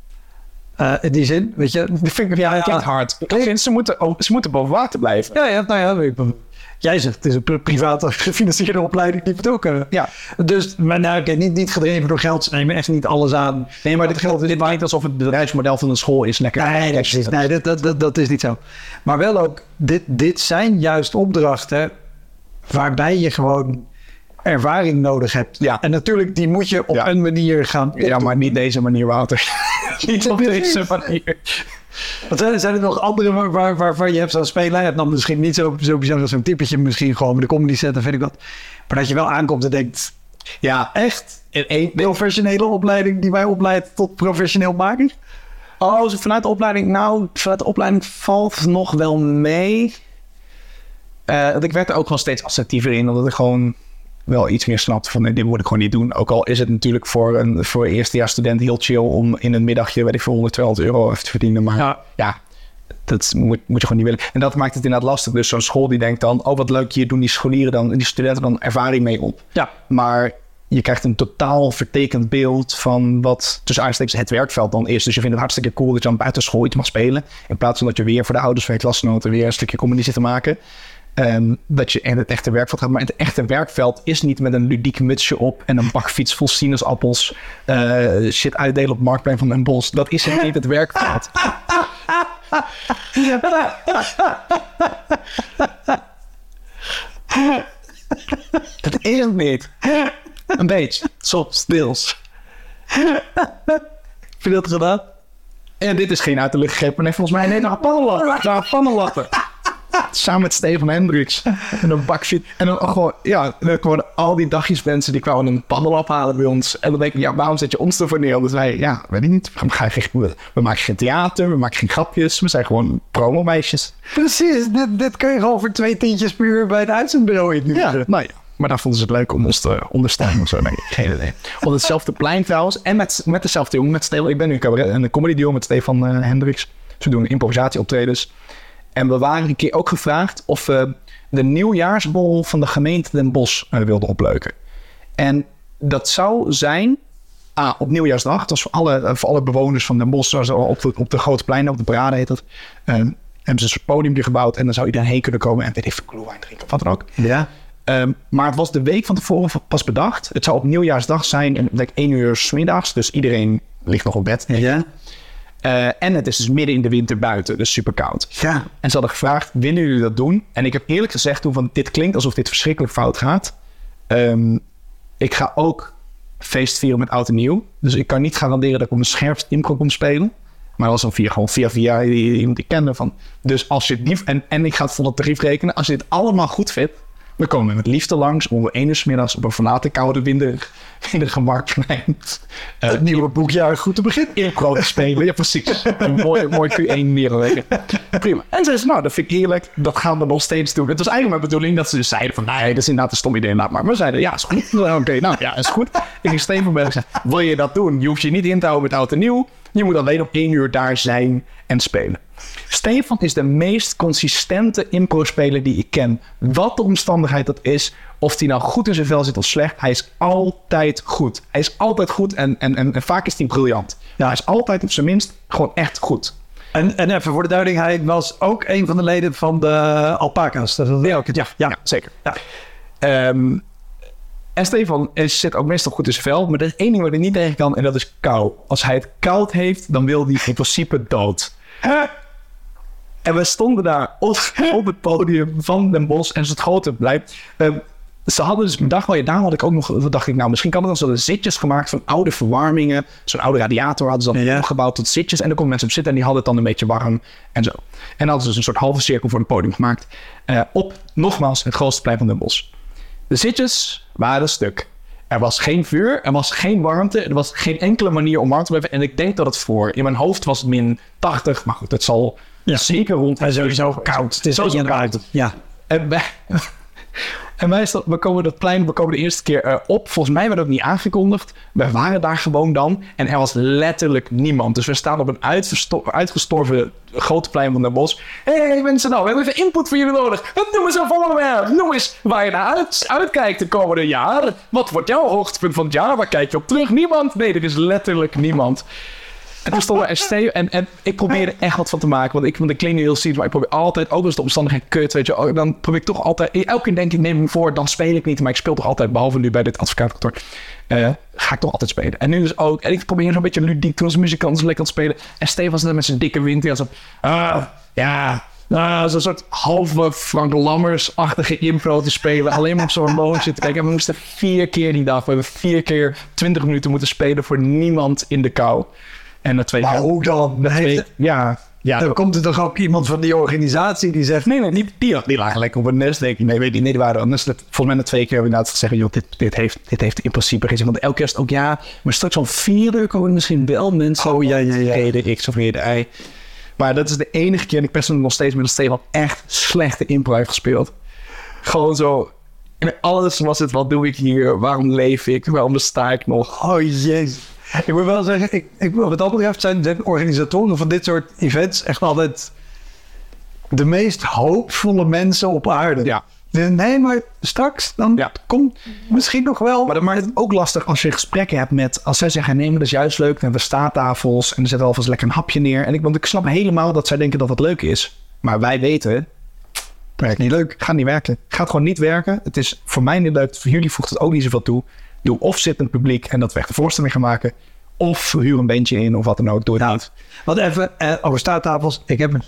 [SPEAKER 3] Eh, in die zin, weet je.
[SPEAKER 2] Dat vind ik ja,
[SPEAKER 3] Ja,
[SPEAKER 2] hard. Ik vind, ze moeten, oh, ze moeten boven water blijven.
[SPEAKER 3] Ja, ja, nou ja, weet ik- jij zegt het is een pri- private gefinancierde opleiding, die moet ook. eh,
[SPEAKER 2] Ja.
[SPEAKER 3] Dus, maar nou, oké, niet, niet gedreven door geld, ze nemen echt niet alles aan.
[SPEAKER 2] Nee, maar dit, geldt, dit lijkt alsof het bedrijfsmodel van een school is lekker.
[SPEAKER 3] Nee, nee, precies. Nee, dat, dat, dat, dat is niet zo. Maar wel ook, dit, dit zijn juist opdrachten waarbij je gewoon ervaring nodig hebt.
[SPEAKER 2] Ja.
[SPEAKER 3] En natuurlijk, die moet je op
[SPEAKER 2] Ja.
[SPEAKER 3] een manier gaan
[SPEAKER 2] Ja, maar niet deze manier, Wouter. niet op deze manier.
[SPEAKER 3] Wat zijn, zijn er nog andere waar, waar, waarvan je hebt zo'n spelen? Hebt dan misschien niet zo, zo bizar als zo'n typetje, misschien gewoon met de comedy set, dan vind ik wat. Maar dat je wel aankomt en denkt,
[SPEAKER 2] Ja,
[SPEAKER 3] echt,
[SPEAKER 2] in één,
[SPEAKER 3] professionele opleiding die mij opleidt tot professioneel maken?
[SPEAKER 2] Oh, vanuit de opleiding. Nou, vanuit de opleiding valt nog wel mee. Eh, ik werd er ook wel steeds assertiever in, omdat ik gewoon wel iets meer snapte van nee, dit moet ik gewoon niet doen. Ook al is het natuurlijk voor een voor eerstejaarsstudent heel chill om in een middagje, weet ik voor 100, 200 euro even te verdienen. Maar
[SPEAKER 3] Ja.
[SPEAKER 2] ja, dat moet, moet je gewoon niet willen. En dat maakt het inderdaad lastig. Dus zo'n school die denkt dan, oh wat leuk, hier doen die scholieren dan, die studenten dan ervaring mee op.
[SPEAKER 3] Ja.
[SPEAKER 2] Maar je krijgt een totaal vertekend beeld van wat tussen aanstekens het werkveld dan is. Dus je vindt het hartstikke cool dat je aan buitenschool iets mag spelen. In plaats van dat je weer voor de ouders van je klasgenoten weer een stukje comedy zit te maken. Ehm, dat je in het echte werkveld gaat. Maar het echte werkveld is niet met een ludiek mutsje op en een bakfiets vol sinaasappels. eh, shit uitdelen op Marktplein van Den Bosch. Dat is niet het werkveld. Dat is het niet. Een beetje. Soms, deels.
[SPEAKER 3] Heb je dat gedaan?
[SPEAKER 2] En dit is geen uit de lucht. Nee, volgens mij nee, naar pannenlatten. Naar pannenlatten. Samen met Stefan Hendricks. En een bakje. En dan gewoon, ja, dan gewoon al die dagjes mensen die kwamen een pannenlap halen bij ons. En dan denk ik, ja, waarom zet je ons ervoor neer? Omdat wij, ja, weet ik niet. We, gaan geen, we, we maken geen theater, we maken geen grapjes. We zijn gewoon promomeisjes.
[SPEAKER 3] Precies, dit, dit kun je gewoon voor twee tientjes per uur bij het uitzendbureau inhuren.
[SPEAKER 2] nou ja. Maar daar vonden ze het leuk om ons te ondersteunen of zo. Nee, geen idee. Op hetzelfde plein trouwens. En met, met dezelfde jongen, met Stefan. Ik ben nu een cabaret en een comedy duo met Stefan eh, Hendricks. Ze doen improvisatieoptredens. En we waren een keer ook gevraagd of we de nieuwjaarsbol van de gemeente Den Bosch eh, wilden opleuken. En dat zou zijn ah, op nieuwjaarsdag. Dat was voor alle, voor alle bewoners van Den Bosch. Zoals op de, op de grote pleinen, op de parade heet dat. eh, hebben ze een podium gebouwd. En dan zou iedereen heen kunnen komen en weet ik veel drinken of wat dan ook.
[SPEAKER 3] Ja.
[SPEAKER 2] Ehm, maar het was de week van tevoren pas bedacht. Het zou op nieuwjaarsdag zijn, om like 1 uur 's middags. Dus iedereen ligt nog op bed.
[SPEAKER 3] Ja.
[SPEAKER 2] Eh, en het is dus midden in de winter buiten, dus super koud.
[SPEAKER 3] Ja.
[SPEAKER 2] En ze hadden gevraagd, willen jullie dat doen? En ik heb eerlijk gezegd toen van, dit klinkt alsof dit verschrikkelijk fout gaat. Ehm, ik ga ook feest vieren met oud en nieuw. Dus ik kan niet garanderen dat ik op een scherpst impro kom spelen. Maar dat was dan via, gewoon via via die- iemand die ik kende. Van. Dus als je het niet... En, en ik ga het voor het tarief rekenen. Als je dit allemaal goed vindt, dan komen we met liefde langs om 1 uur 's middags op een verlaten koude winderig, winderige marktplein. eh,
[SPEAKER 3] Het nieuwe boekjaar goed te beginnen.
[SPEAKER 2] impro te spelen. Ja, precies. Een mooi, mooi Q1 neerleggen. Prima. En ze zei, nou, dat vind ik eerlijk. Dat gaan we nog steeds doen. Het was eigenlijk mijn bedoeling dat ze dus zeiden van, nee, dat is inderdaad een stom idee. Laat maar. Maar we zeiden, ja, is goed. Oké, nou, ja, is goed. Ik ging Steven bij en zei, wil je dat doen? Je hoeft je niet in te houden met oud en nieuw. Je moet alleen op één uur daar zijn en spelen. Stefan is de meest consistente impro-speler die ik ken. Wat de omstandigheid dat is, of hij nou goed in zijn vel zit of slecht, hij is altijd goed. Hij is altijd goed en, en, en, en vaak is hij briljant. Ja, hij is altijd op zijn minst gewoon echt goed.
[SPEAKER 3] En, en even voor de duiding, hij was ook een van de leden van de alpaca's. Dat is ook. Ja, ja.
[SPEAKER 2] Ja, zeker.
[SPEAKER 3] Ja.
[SPEAKER 2] Ehm, en Stefan zit ook meestal goed in zijn vel, maar er is één ding waar hij niet tegen kan en dat is kou. Als hij het koud heeft, dan wil hij in principe dood. En we stonden daar op, op het podium van Den Bosch en het grote blijft. ze hadden dus bedacht, wel, ja, daar had ik ook nog, dacht ik, nou, misschien kan het dan zo de zitjes gemaakt van oude verwarmingen. Zo'n oude radiator hadden ze dan
[SPEAKER 3] Ja.
[SPEAKER 2] opgebouwd tot zitjes. En daar konden mensen op zitten en die hadden het dan een beetje warm en zo. En hadden ze dus een soort halve cirkel voor het podium gemaakt. eh, op, nogmaals, het grootste plein van Den Bosch. De zitjes waren stuk. Er was geen vuur, er was geen warmte, er was geen enkele manier om warm te blijven. En ik denk dat het voor, in mijn hoofd was het min 80, maar goed, het zal
[SPEAKER 3] Ja.
[SPEAKER 2] zeker rond.
[SPEAKER 3] Is sowieso koud. Het is
[SPEAKER 2] Sowieso koud.
[SPEAKER 3] buiten. Ja.
[SPEAKER 2] En en wij we komen dat plein, we komen de eerste keer eh, op. Volgens mij werd het ook niet aangekondigd. We waren daar gewoon dan. En er was letterlijk niemand. Dus we staan op een uitgestorven grote plein van Den Bosch. Hé hey, mensen, nou, we hebben even input voor jullie nodig. Noem eens een onderwerp. Noem eens waar je naar uit, uitkijkt de komende jaren. Wat wordt jouw hoogtepunt van het jaar? Waar kijk je op terug? Niemand. Nee, er is letterlijk niemand. En toen stond er en, en ik probeerde echt wat van te maken. Want ik, want ik klink nu heel zielig, maar ik probeer altijd, ook als de omstandigheden kut, weet je, oh, dan probeer ik toch altijd, elke keer denk ik, neem me voor, dan speel ik niet. Maar ik speel toch altijd, behalve nu bij dit advocaatkantoor, eh, ga ik toch altijd spelen. En nu dus ook, en ik probeer zo'n beetje ludiek toen als muzikant lekker aan het spelen. En Steve was net met zijn dikke wind, die had zo, ja, nou, zo'n soort halve Frank Lammers-achtige impro te spelen. Alleen maar op zo'n horloge te kijken. En we moesten vier keer die dag. We hebben vier keer 20 minuten moeten spelen voor niemand in de kou. En na twee
[SPEAKER 3] Maar hoe dan?
[SPEAKER 2] twee- ja, ja.
[SPEAKER 3] Dan komt er toch ook iemand van die organisatie die zegt...
[SPEAKER 2] Nee, nee, die, die, die lagen lekker op een nest, denk ik. Nee, weet ik, nee, die waren anders. Volgens mij na twee keer hebben we inderdaad gezegd... joh, dit, dit, heeft, dit heeft in principe geen zin. Want elke het ook ja... maar straks om vier uur komen misschien wel mensen...
[SPEAKER 3] Oh, ja, ja, ja.
[SPEAKER 2] Reden X of reden Y. Maar dat is de enige keer... en ik persoonlijk nog steeds met een Stefan... echt slechte impro heeft gespeeld. Gewoon zo... En alles was het, wat doe ik hier? Waarom leef ik? Waarom besta ik nog?
[SPEAKER 3] Oh jezus. Ik moet wel zeggen, ik, ik, wat dat betreft zijn de organisatoren van dit soort events echt altijd de meest hoopvolle mensen op aarde.
[SPEAKER 2] Ja.
[SPEAKER 3] Nee, maar straks, dan
[SPEAKER 2] Ja.
[SPEAKER 3] komt misschien nog wel.
[SPEAKER 2] Maar dat maakt het ook lastig als je gesprekken hebt met... Als zij zeggen, nee, maar dat is juist leuk. Dan hebben we staattafels en er zet alvast lekker een hapje neer. En ik, want ik snap helemaal dat zij denken dat het leuk is. Maar wij weten... Werkt niet leuk. Gaat niet werken. Gaat gewoon niet werken. Het is voor mij niet leuk. Voor jullie voegt het ook niet zoveel toe. Doe of zittend publiek en dat we echt de voorstelling gaan maken. Of huur een bandje in of wat dan ook. Doe het
[SPEAKER 3] Nou,
[SPEAKER 2] niet.
[SPEAKER 3] Want even eh, over staattafels. Ik heb een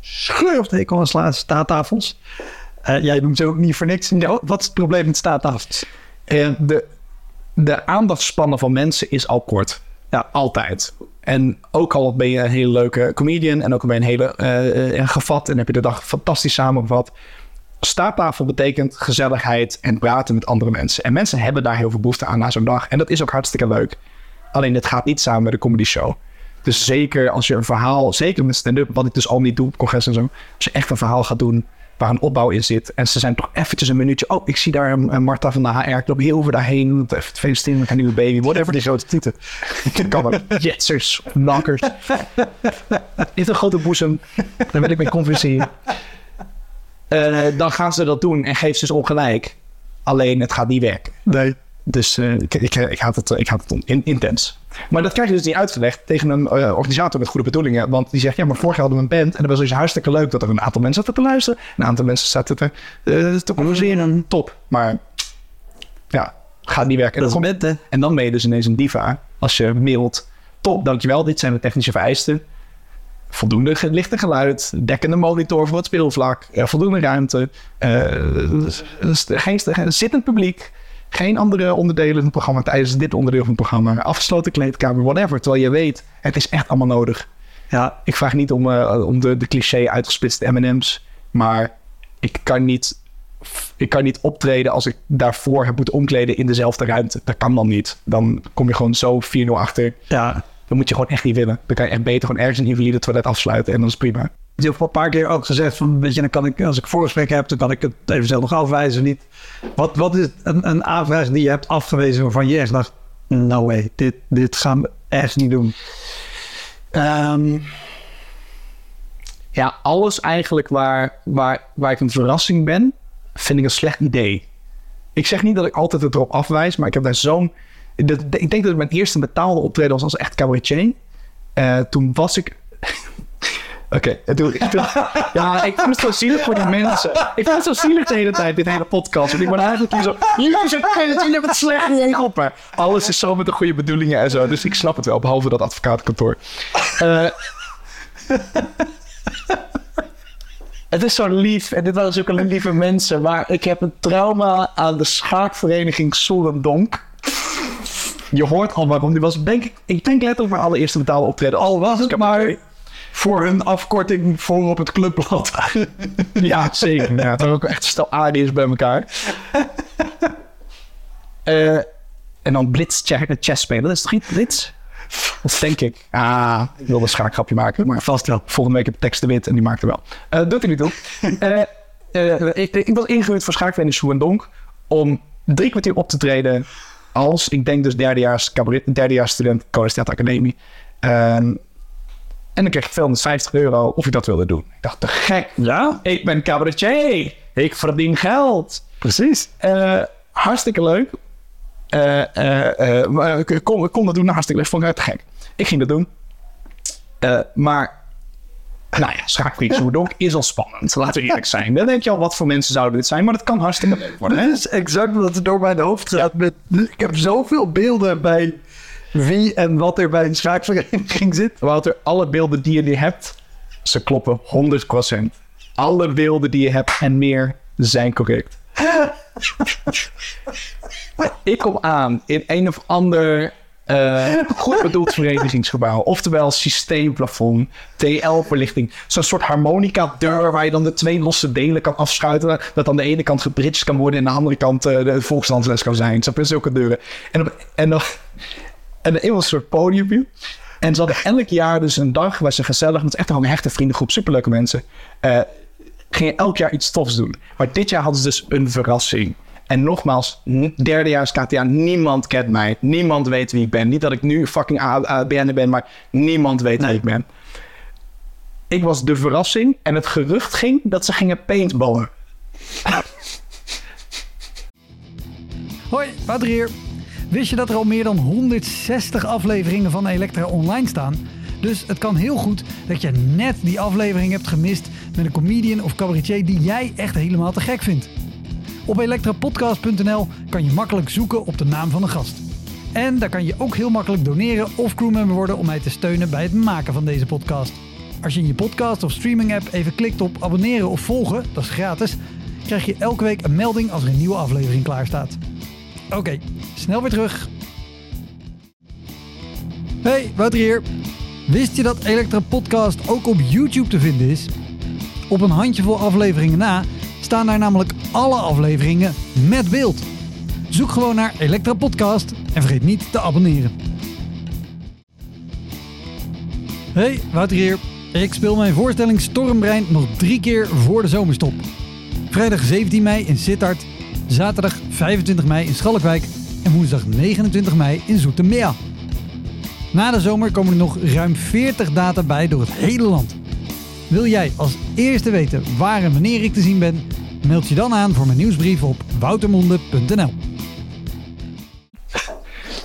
[SPEAKER 3] scheur of tekel aan staattafels. Eh, jij noemt ze ook niet voor niks. Wat is het probleem met staattafels?
[SPEAKER 2] En de, de aandachtspannen van mensen is al kort. Ja, altijd. En ook al ben je een hele leuke comedian en ook al ben je een hele eh, eh, gevat en heb je de dag fantastisch samengevat. Staattafel betekent gezelligheid en praten met andere mensen. En mensen hebben daar heel veel behoefte aan na zo'n dag. En dat is ook hartstikke leuk. Alleen het gaat niet samen met een comedy show. Dus zeker als je een verhaal, zeker met stand-up, wat ik dus al niet doe op congres en zo. Als je echt een verhaal gaat doen waar een opbouw in zit. En ze zijn toch eventjes een minuutje. Oh, ik zie daar een, een Marta van de HR. Ik loop heel over daarheen. Even feliciteren met haar nieuwe baby. Whatever die grote titel. kan wel. Jetsers, knockers. Heeft een grote boezem. Daar wil ik mee converseren. Eh, dan gaan ze dat doen en geeft ze dus ongelijk. Alleen het gaat niet werken.
[SPEAKER 3] Nee.
[SPEAKER 2] Dus eh, ik, ik, ik haat het, ik haat het in- intens. Maar dat krijg je dus niet uitgelegd tegen een eh, organisator met goede bedoelingen. Want die zegt, ja, maar vorig jaar hadden we een band. En dat was dus hartstikke leuk dat er een aantal mensen zaten te luisteren. Een aantal mensen zaten te, eh, te converseren. Top. Maar ja, gaat niet werken. Dan en dan ben je dus ineens een diva. Als je mailt, top, dankjewel. Dit zijn de technische vereisten. Voldoende ge- lichte geluid, dekkende monitor voor het speelvlak, eh, voldoende ruimte, eh, geen zittend publiek, geen andere onderdelen van het programma tijdens dit onderdeel van het programma, afgesloten kleedkamer, whatever. Terwijl je weet, het is echt allemaal nodig.
[SPEAKER 3] Ja,
[SPEAKER 2] Ik vraag niet om, eh, om de, de cliché uitgesplitste M&M's, maar ik kan, niet, ik kan niet optreden als ik daarvoor heb moeten omkleden in dezelfde ruimte. Dat kan dan niet. Dan kom je gewoon zo 4-0 achter.
[SPEAKER 3] ja.
[SPEAKER 2] Dat moet je gewoon echt niet willen. Dan kan je echt beter gewoon ergens een invalide toilet afsluiten en dan is het prima.
[SPEAKER 3] Je hebt al een paar keer ook gezegd van, weet je, dan kan ik, als ik voorgesprek heb, dan kan ik het eventueel nog afwijzen. Niet. Wat, wat is een, een aanvraag die je hebt afgewezen waarvan je echt dacht, no way, dit, dit gaan we echt niet doen.
[SPEAKER 2] Ehm, ja, alles eigenlijk waar, waar, waar ik een verrassing ben, vind ik een slecht idee. Ik zeg niet dat ik altijd het erop afwijs, maar ik heb daar zo'n... Ik denk dat mijn eerste betaalde optreden was als echt cabaretier. Eh, toen was ik... Oké, en ja, ik vind het zo zielig voor die mensen. Ik vind het zo zielig de hele tijd, dit hele podcast. Want ik ben eigenlijk hier zo... Jullie zijn jullie het slecht geholpen. Alles is zo met de goede bedoelingen en zo. Dus ik snap het wel, behalve dat advocatenkantoor. Eh, het is zo lief. En dit waren zulke lieve mensen. Maar ik heb een trauma aan de schaakvereniging Solendonk. Je hoort al waarom. Die was, denk ik, ik denk letterlijk mijn allereerste betaalde optreden.
[SPEAKER 3] Al was het maar voor hun afkorting voor op het clubblad.
[SPEAKER 2] Ja, zeker. Ja, het ook echt een stel aliens bij elkaar. Eh, en dan blitz chess, chess spelen. Dat is toch niet blitz? Dat denk ik. Ah, ik wilde een schaakgrapje maken. Maar
[SPEAKER 3] Vast wel.
[SPEAKER 2] volgende week heb ik tekst de wit en die maakt er wel. Eh doet hij niet toe. Eh, eh, ik, ik was ingehuurd voor schaakvereniging Soe en Donk om drie kwartier op te treden als, ik denk dus derdejaars, cabaret, derdejaars student College Academie. En dan kreeg ik 250 euro of ik dat wilde doen. Ik dacht, te gek.
[SPEAKER 3] Ja,
[SPEAKER 2] Ik ben cabaretier. Ik verdien geld.
[SPEAKER 3] precies.
[SPEAKER 2] Eh, hartstikke leuk. Eh, maar ik kon, ik kon dat doen, hartstikke leuk. Vond ik te gek. Ik ging dat doen. Maar, nou ja, schaakvrienden Soerdonk is al spannend. Laten we eerlijk zijn. Dan denk je al, wat voor mensen zouden dit zijn? Maar dat kan hartstikke leuk worden. Hè?
[SPEAKER 3] Dat is exact wat er door mijn hoofd gaat. Met, ik heb zoveel beelden bij wie en wat er bij een schaakvereniging zit.
[SPEAKER 2] Wouter, alle beelden die je nu hebt, ze kloppen 100%. Alle beelden die je hebt en meer zijn correct. ik kom aan in een of ander eh, goed bedoeld verenigingsgebouw. Oftewel systeemplafond, TL-verlichting. Zo'n soort harmonica-deur waar je dan de twee losse delen kan afschuiten. Dat aan de ene kant gebridged kan worden en aan de andere kant uh, de volksdansles kan zijn. Zo zulke deuren. En, op, en, dan, en een soort podium. En ze hadden elk jaar dus een dag waar ze gezellig, met echt een hechte vriendengroep, superleuke mensen, uh, gingen elk jaar iets tofs doen. Maar dit jaar hadden ze dus een verrassing. En nogmaals, derdejaars KTA, niemand kent mij. Niemand weet wie ik ben. Niet dat ik nu fucking BN'er ben, maar niemand weet wie ik ben. Ik was de verrassing en het gerucht ging dat ze gingen paintballen.
[SPEAKER 1] Hoi, Wouter hier. Wist je dat er al meer dan 160 afleveringen van Elektra online staan? Dus het kan heel goed dat je net die aflevering hebt gemist met een comedian of cabaretier die jij echt helemaal te gek vindt. Op elektrapodcast.nl kan je makkelijk zoeken op de naam van de gast. En daar kan je ook heel makkelijk doneren of crewmember worden om mij te steunen bij het maken van deze podcast. Als je in je podcast of streaming app even klikt op abonneren of volgen, dat is gratis, krijg je elke week een melding als er een nieuwe aflevering klaar staat. Oké, snel weer terug. Hey, Wouter hier. Wist je dat Elektra Podcast ook op YouTube te vinden is? Op een handjevol afleveringen na staan daar namelijk alle afleveringen met beeld. Zoek gewoon naar Elektra Podcast en vergeet niet te abonneren. Hey, Wouter hier. Ik speel mijn voorstelling Stormbrein nog drie keer voor de zomerstop. Vrijdag 17 mei in Sittard, zaterdag 25 mei in Schalkwijk en woensdag 29 mei in Zoetermeer. Na de zomer komen er nog ruim 40 data bij door het hele land. Wil jij als eerste weten waar en wanneer ik te zien ben? Meld je dan aan voor mijn nieuwsbrief op woutermonde.nl.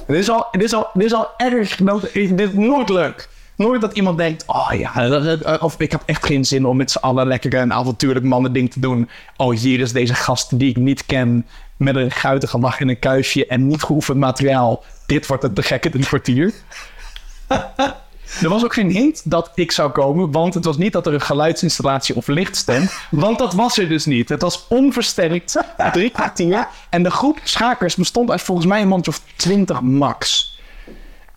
[SPEAKER 2] Dit is al, dit is al, dit is al erg. Dit is nooit leuk. Nooit dat iemand denkt, oh ja, of ik heb echt geen zin om met z'n allen lekker een avontuurlijk mannen ding te doen. Oh, hier is deze gast die ik niet ken, met een guitige lach in een kuisje en niet geoefend materiaal. Dit wordt het te gekke in een kwartier. Er was ook geen hint dat ik zou komen, want het was niet dat er een geluidsinstallatie of lichtstem, want dat was er dus niet. Het was onversterkt, drie kwartier. En de groep schakers bestond uit volgens mij een mandje of twintig max.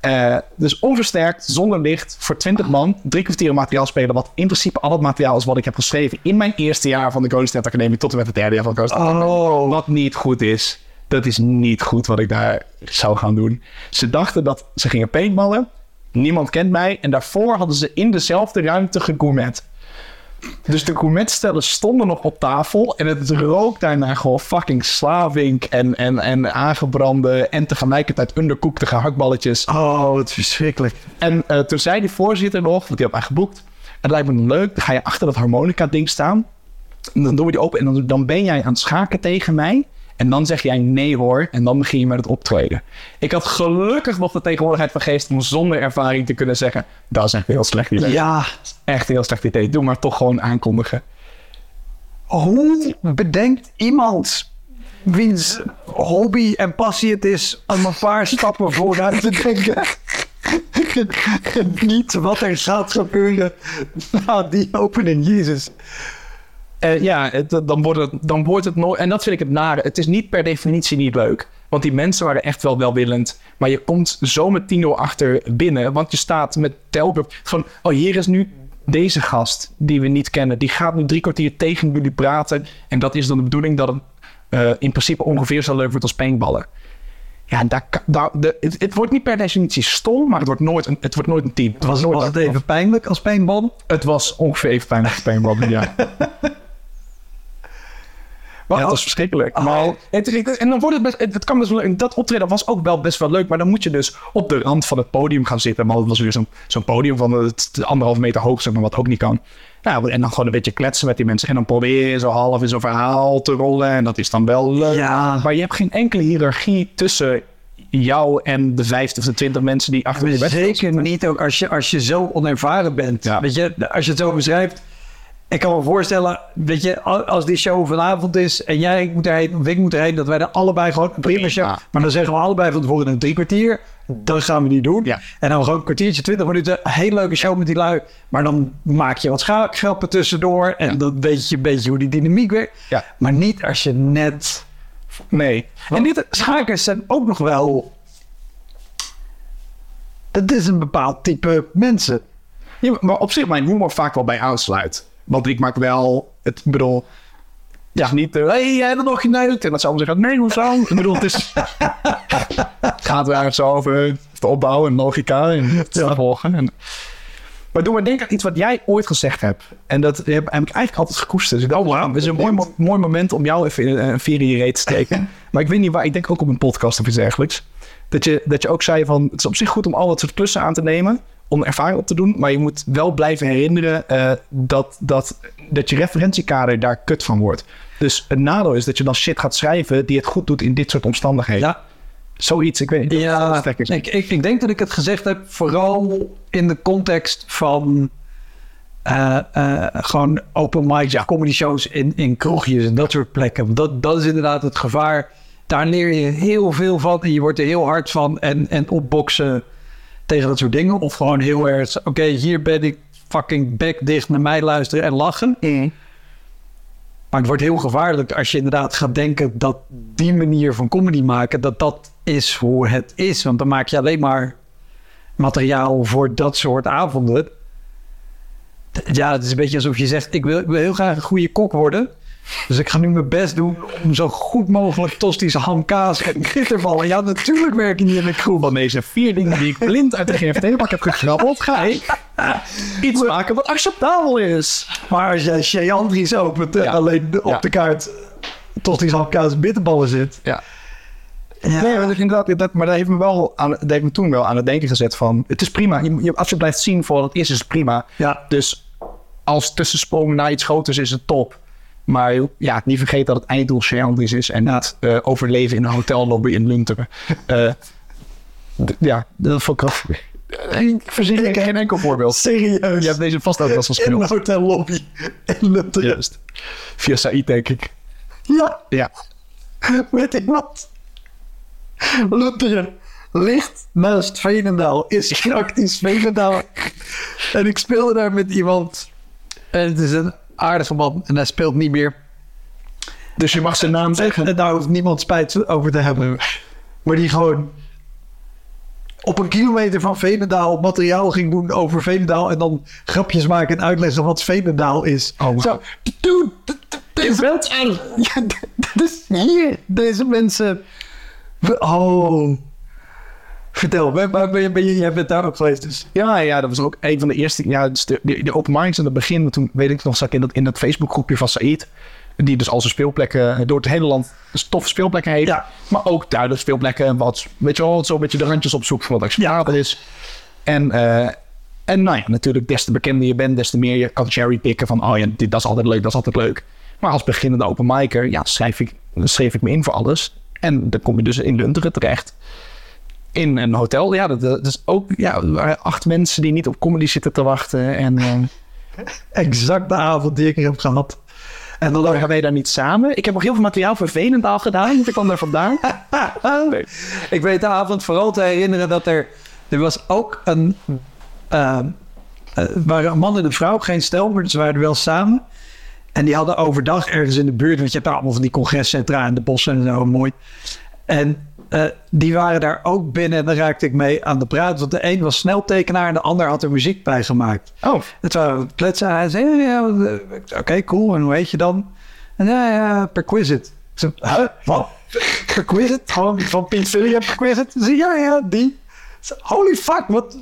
[SPEAKER 2] Uh, dus onversterkt, zonder licht, voor 20 man, drie kwartier materiaal spelen, wat in principe al het materiaal is wat ik heb geschreven in mijn eerste jaar van de Golden Academie tot en met het derde jaar van de Golden oh. Wat niet goed is. Dat is niet goed wat ik daar zou gaan doen. Ze dachten dat ze gingen paintballen. Niemand kent mij. En daarvoor hadden ze in dezelfde ruimte gegourmet. Dus de gourmetstellen stonden nog op tafel. En het rook daarna gewoon fucking slavink en, en, en aangebrande en tegelijkertijd underkoekte gehaktballetjes.
[SPEAKER 3] Oh, wat verschrikkelijk.
[SPEAKER 2] En uh, toen zei die voorzitter nog, want die had mij geboekt. Het lijkt me leuk, dan ga je achter dat harmonica ding staan. En dan doen we die open en dan, dan ben jij aan het schaken tegen mij. En dan zeg jij nee hoor. En dan begin je met het optreden. Ik had gelukkig nog de tegenwoordigheid van geest om zonder ervaring te kunnen zeggen. Dat is echt een heel slecht idee.
[SPEAKER 3] Ja.
[SPEAKER 2] Echt een heel slecht idee. Doe maar toch gewoon aankondigen.
[SPEAKER 3] Hoe bedenkt iemand wiens hobby en passie het is om een paar stappen vooruit te denken? Niet wat er gaat gebeuren na die opening, Jezus.
[SPEAKER 2] Uh, ja, het, dan, wordt het, dan wordt het nooit. En dat vind ik het nare. Het is niet per definitie niet leuk. Want die mensen waren echt wel welwillend. Maar je komt zo met 10 achter binnen. Want je staat met telbeurt. Van, oh, hier is nu deze gast die we niet kennen. Die gaat nu drie kwartier tegen jullie praten. En dat is dan de bedoeling dat het uh, in principe ongeveer zo leuk wordt als paintballen. Ja, daar, daar, de, het, het, wordt niet per definitie stom, maar het wordt nooit een, het wordt nooit een team.
[SPEAKER 3] Het was, was het even pijnlijk als paintballen?
[SPEAKER 2] Het was ongeveer even pijnlijk als paintballen, ja. Ja, dat is verschrikkelijk. Maar het, en dan wordt het best, het, kan best wel, dat optreden was ook wel best wel leuk, maar dan moet je dus op de rand van het podium gaan zitten. Maar dat was weer zo'n zo'n podium van het, anderhalve meter hoog, zeg maar, wat ook niet kan. Nou, en dan gewoon een beetje kletsen met die mensen. En dan probeer je zo half in zo'n verhaal te rollen. En dat is dan wel leuk. Ja. Maar je hebt geen enkele hiërarchie tussen jou en de 50 of de 20 mensen die achter je bed
[SPEAKER 3] Zeker niet ook als je, als je zo onervaren bent.
[SPEAKER 2] Ja.
[SPEAKER 3] Weet je, als je het zo beschrijft. Ik kan me voorstellen, weet je, al- als die show vanavond is en jij moet erheen of ik moet erheen, dat wij dan allebei gewoon een prima show.
[SPEAKER 2] Ja.
[SPEAKER 3] Maar dan zeggen we allebei van tevoren een drie kwartier. Dat gaan we niet doen.
[SPEAKER 2] Ja.
[SPEAKER 3] En dan gewoon een kwartiertje, twintig minuten. Hele leuke show met die lui. Maar dan maak je wat scha- grappen tussendoor. En dan weet je een beetje hoe die dynamiek werkt. Maar niet als je net
[SPEAKER 2] Nee.
[SPEAKER 3] en dit schakers zijn ook nog wel. Dat is een bepaald type mensen.
[SPEAKER 2] Maar op zich mijn humor vaak wel bij aansluit. Want ik maak wel, het ik bedoel, ja, niet, hé, hey, jij hebt er nog geneukt. En dat zou zeggen, nee, hoezo? ik bedoel, het is, het gaat er eigenlijk zo over de opbouw en logica en het volgen. En, maar doe maar denken aan iets wat jij ooit gezegd hebt. En dat heb, heb ik eigenlijk altijd gekoesterd. Dus ik dacht, oh, wauw, het is een mooi, mo- mooi moment om jou even in- een vier in je reet te steken. maar ik weet niet waar, ik denk ook op een podcast of iets dergelijks. Dat je, dat je ook zei van, het is op zich goed om al dat soort klussen aan te nemen. Om ervaring op te doen. Maar je moet wel blijven herinneren eh, dat, dat, dat je referentiekader daar kut van wordt. Dus het nadeel is dat je dan shit gaat schrijven die het goed doet in dit soort omstandigheden.
[SPEAKER 3] Ja,
[SPEAKER 2] Zoiets, ik weet niet.
[SPEAKER 3] ja ik, ik, ik denk dat ik het gezegd heb vooral in de context van eh, eh, gewoon open mics, comedy shows in, in kroegjes en dat soort plekken. Want Dat, dat is inderdaad het gevaar. Daar leer je heel veel van en je wordt er heel hard van en, en opboksen tegen dat soort dingen. Of gewoon heel erg, oké, hier ben ik fucking bek dicht naar mij luisteren en lachen. Maar het wordt heel gevaarlijk als je inderdaad gaat denken dat die manier van comedy maken, dat dat is hoe het is. Want dan maak je alleen maar materiaal voor dat soort avonden. Ja, het is een beetje alsof je zegt, ik wil, ik wil heel graag een goede kok worden. Dus ik ga nu mijn best doen om zo goed mogelijk tosties, ham, kaas en bitterballen. Ja, natuurlijk werk je niet in een kroeg.
[SPEAKER 2] Van deze vier dingen die ik blind uit de GFT-bak heb gekrabbeld, ga ik iets maken wat acceptabel is.
[SPEAKER 3] Maar als jij Chez Andries opent en
[SPEAKER 2] Ja.
[SPEAKER 3] alleen op
[SPEAKER 2] Ja.
[SPEAKER 3] de kaart tosties, ham, kaas en bitterballen zit.
[SPEAKER 2] Ja.
[SPEAKER 3] Ja.
[SPEAKER 2] Nee, maar, dat, inderdaad, dat, maar dat heeft me wel aan, dat heeft me toen wel aan het denken gezet van... Het is prima. Je, je- als je blijft zien voor wat het is, is het prima.
[SPEAKER 3] Ja.
[SPEAKER 2] Dus als tussensprong naar iets groters is het top. Maar ja, niet vergeten dat het einddoel Sherlandis is... en niet eh, overleven in een hotellobby in Lunteren. Eh, ja, dat vond ik Eh, Ik verzin geen enkel voorbeeld.
[SPEAKER 3] Serieus.
[SPEAKER 2] Je hebt deze vast ook wel eens
[SPEAKER 3] in een
[SPEAKER 2] gespeeld.
[SPEAKER 3] hotellobby in Lunteren.
[SPEAKER 2] Juist. Via Said, denk ik.
[SPEAKER 3] Ja,
[SPEAKER 2] Ja.
[SPEAKER 3] met iemand. Lunteren ligt naast Veenendaal. Is praktisch Veenendaal. En ik speelde daar met iemand. En het is een aardige man. En hij speelt niet meer.
[SPEAKER 2] Dus je mag zijn naam zeggen.
[SPEAKER 3] En daar hoeft niemand spijt over te hebben. Maar die gewoon op een kilometer van Veenendaal materiaal ging doen over Veenendaal. En dan grapjes maken en uitleggen wat Veenendaal is.
[SPEAKER 2] Oh.
[SPEAKER 3] Zo, dude, d- d- dit bent Ja, d- dat is hier. Deze mensen. Oh. Vertel, ben, ben, ben, je- ben je, jij bent daar ook geweest dus.
[SPEAKER 2] Ja, ja, dat was ook een van de eerste. Ja, dus de, de, de open mics in het begin. Toen weet ik nog, zat ik in dat, in dat Facebookgroepje van Said. Die dus al zijn speelplekken eh, door het hele land dus toffe speelplekken heeft.
[SPEAKER 3] Ja.
[SPEAKER 2] Maar ook duidelijk speelplekken. Wat, weet je wel, zo een beetje de randjes opzoekt van wat acceptabel is. En, eh, en nou ja, natuurlijk, des te bekender je bent, des te meer je kan cherrypicken van, oh ja, dit, dat is altijd leuk, dat is altijd leuk. Maar als beginnende open micer, ja, schrijf ik, schreef ik me in voor alles. En dan kom je dus in Lunteren terecht. In een hotel, ja, dat, dat is ook, ja, er acht mensen die niet op comedy zitten te wachten. En eh,
[SPEAKER 3] Exact de avond die ik er heb gehad. En dan
[SPEAKER 2] gaan wij daar niet samen. Ik heb nog heel veel materiaal voor Veenendaal gedaan. Ik kwam daar vandaan.
[SPEAKER 3] Ik weet de avond vooral te herinneren dat er... Er was ook een... eh, eh, waren een man en een vrouw, geen stel, maar ze waren wel samen. En die hadden overdag ergens in de buurt... Want je hebt daar allemaal van die congrescentra en de bossen en zo, mooi. En eh, die waren daar ook binnen en daar raakte ik mee aan de praat. Want de een was sneltekenaar en de ander had er muziek bij gemaakt.
[SPEAKER 2] Oh,
[SPEAKER 3] Het waren kletsen. Hij zei, ja, ja, oké, cool. En hoe heet je dan? En ja, ja, Perquisite. Ik zei, huh? Wat? Perquisite? Gewoon van Piet Villiam Perquisite? Ze zei, ja, ja, die. Zei, Holy fuck, wat...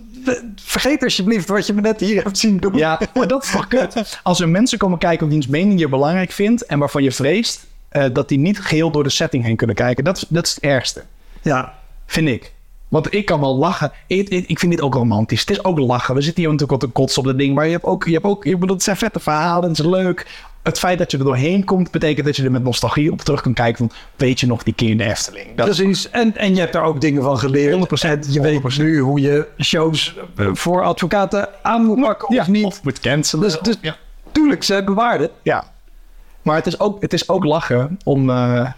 [SPEAKER 3] Vergeet alsjeblieft wat je me net hier hebt zien doen.
[SPEAKER 2] Ja, maar dat is toch kut. Als er mensen komen kijken wiens mening je belangrijk vindt en waarvan je vreest eh, dat die niet geheel door de setting heen kunnen kijken, dat, dat is het ergste,
[SPEAKER 3] Ja.
[SPEAKER 2] vind ik. Want ik kan wel lachen. Ik, ik, ik vind dit ook romantisch. Het is ook lachen. We zitten hier natuurlijk al te kotsen op dat ding. Maar je hebt ook, je hebt ook, ik bedoel, het zijn vette verhalen. Het is leuk. het feit dat je er doorheen komt, betekent dat je er met nostalgie op terug kan kijken. Van, weet je nog die keer in de Efteling? Dat,
[SPEAKER 3] Precies. En, en je hebt daar ook dingen van geleerd.
[SPEAKER 2] 100%,
[SPEAKER 3] En je weet nu hoe je shows eh, voor advocaten aan moet pakken of
[SPEAKER 2] ja,
[SPEAKER 3] niet.
[SPEAKER 2] Of moet cancelen.
[SPEAKER 3] Dus, dus
[SPEAKER 2] ja.
[SPEAKER 3] tuurlijk, ze hebben waarde.
[SPEAKER 2] Ja. Maar het is ook, het is ook lachen om, eh,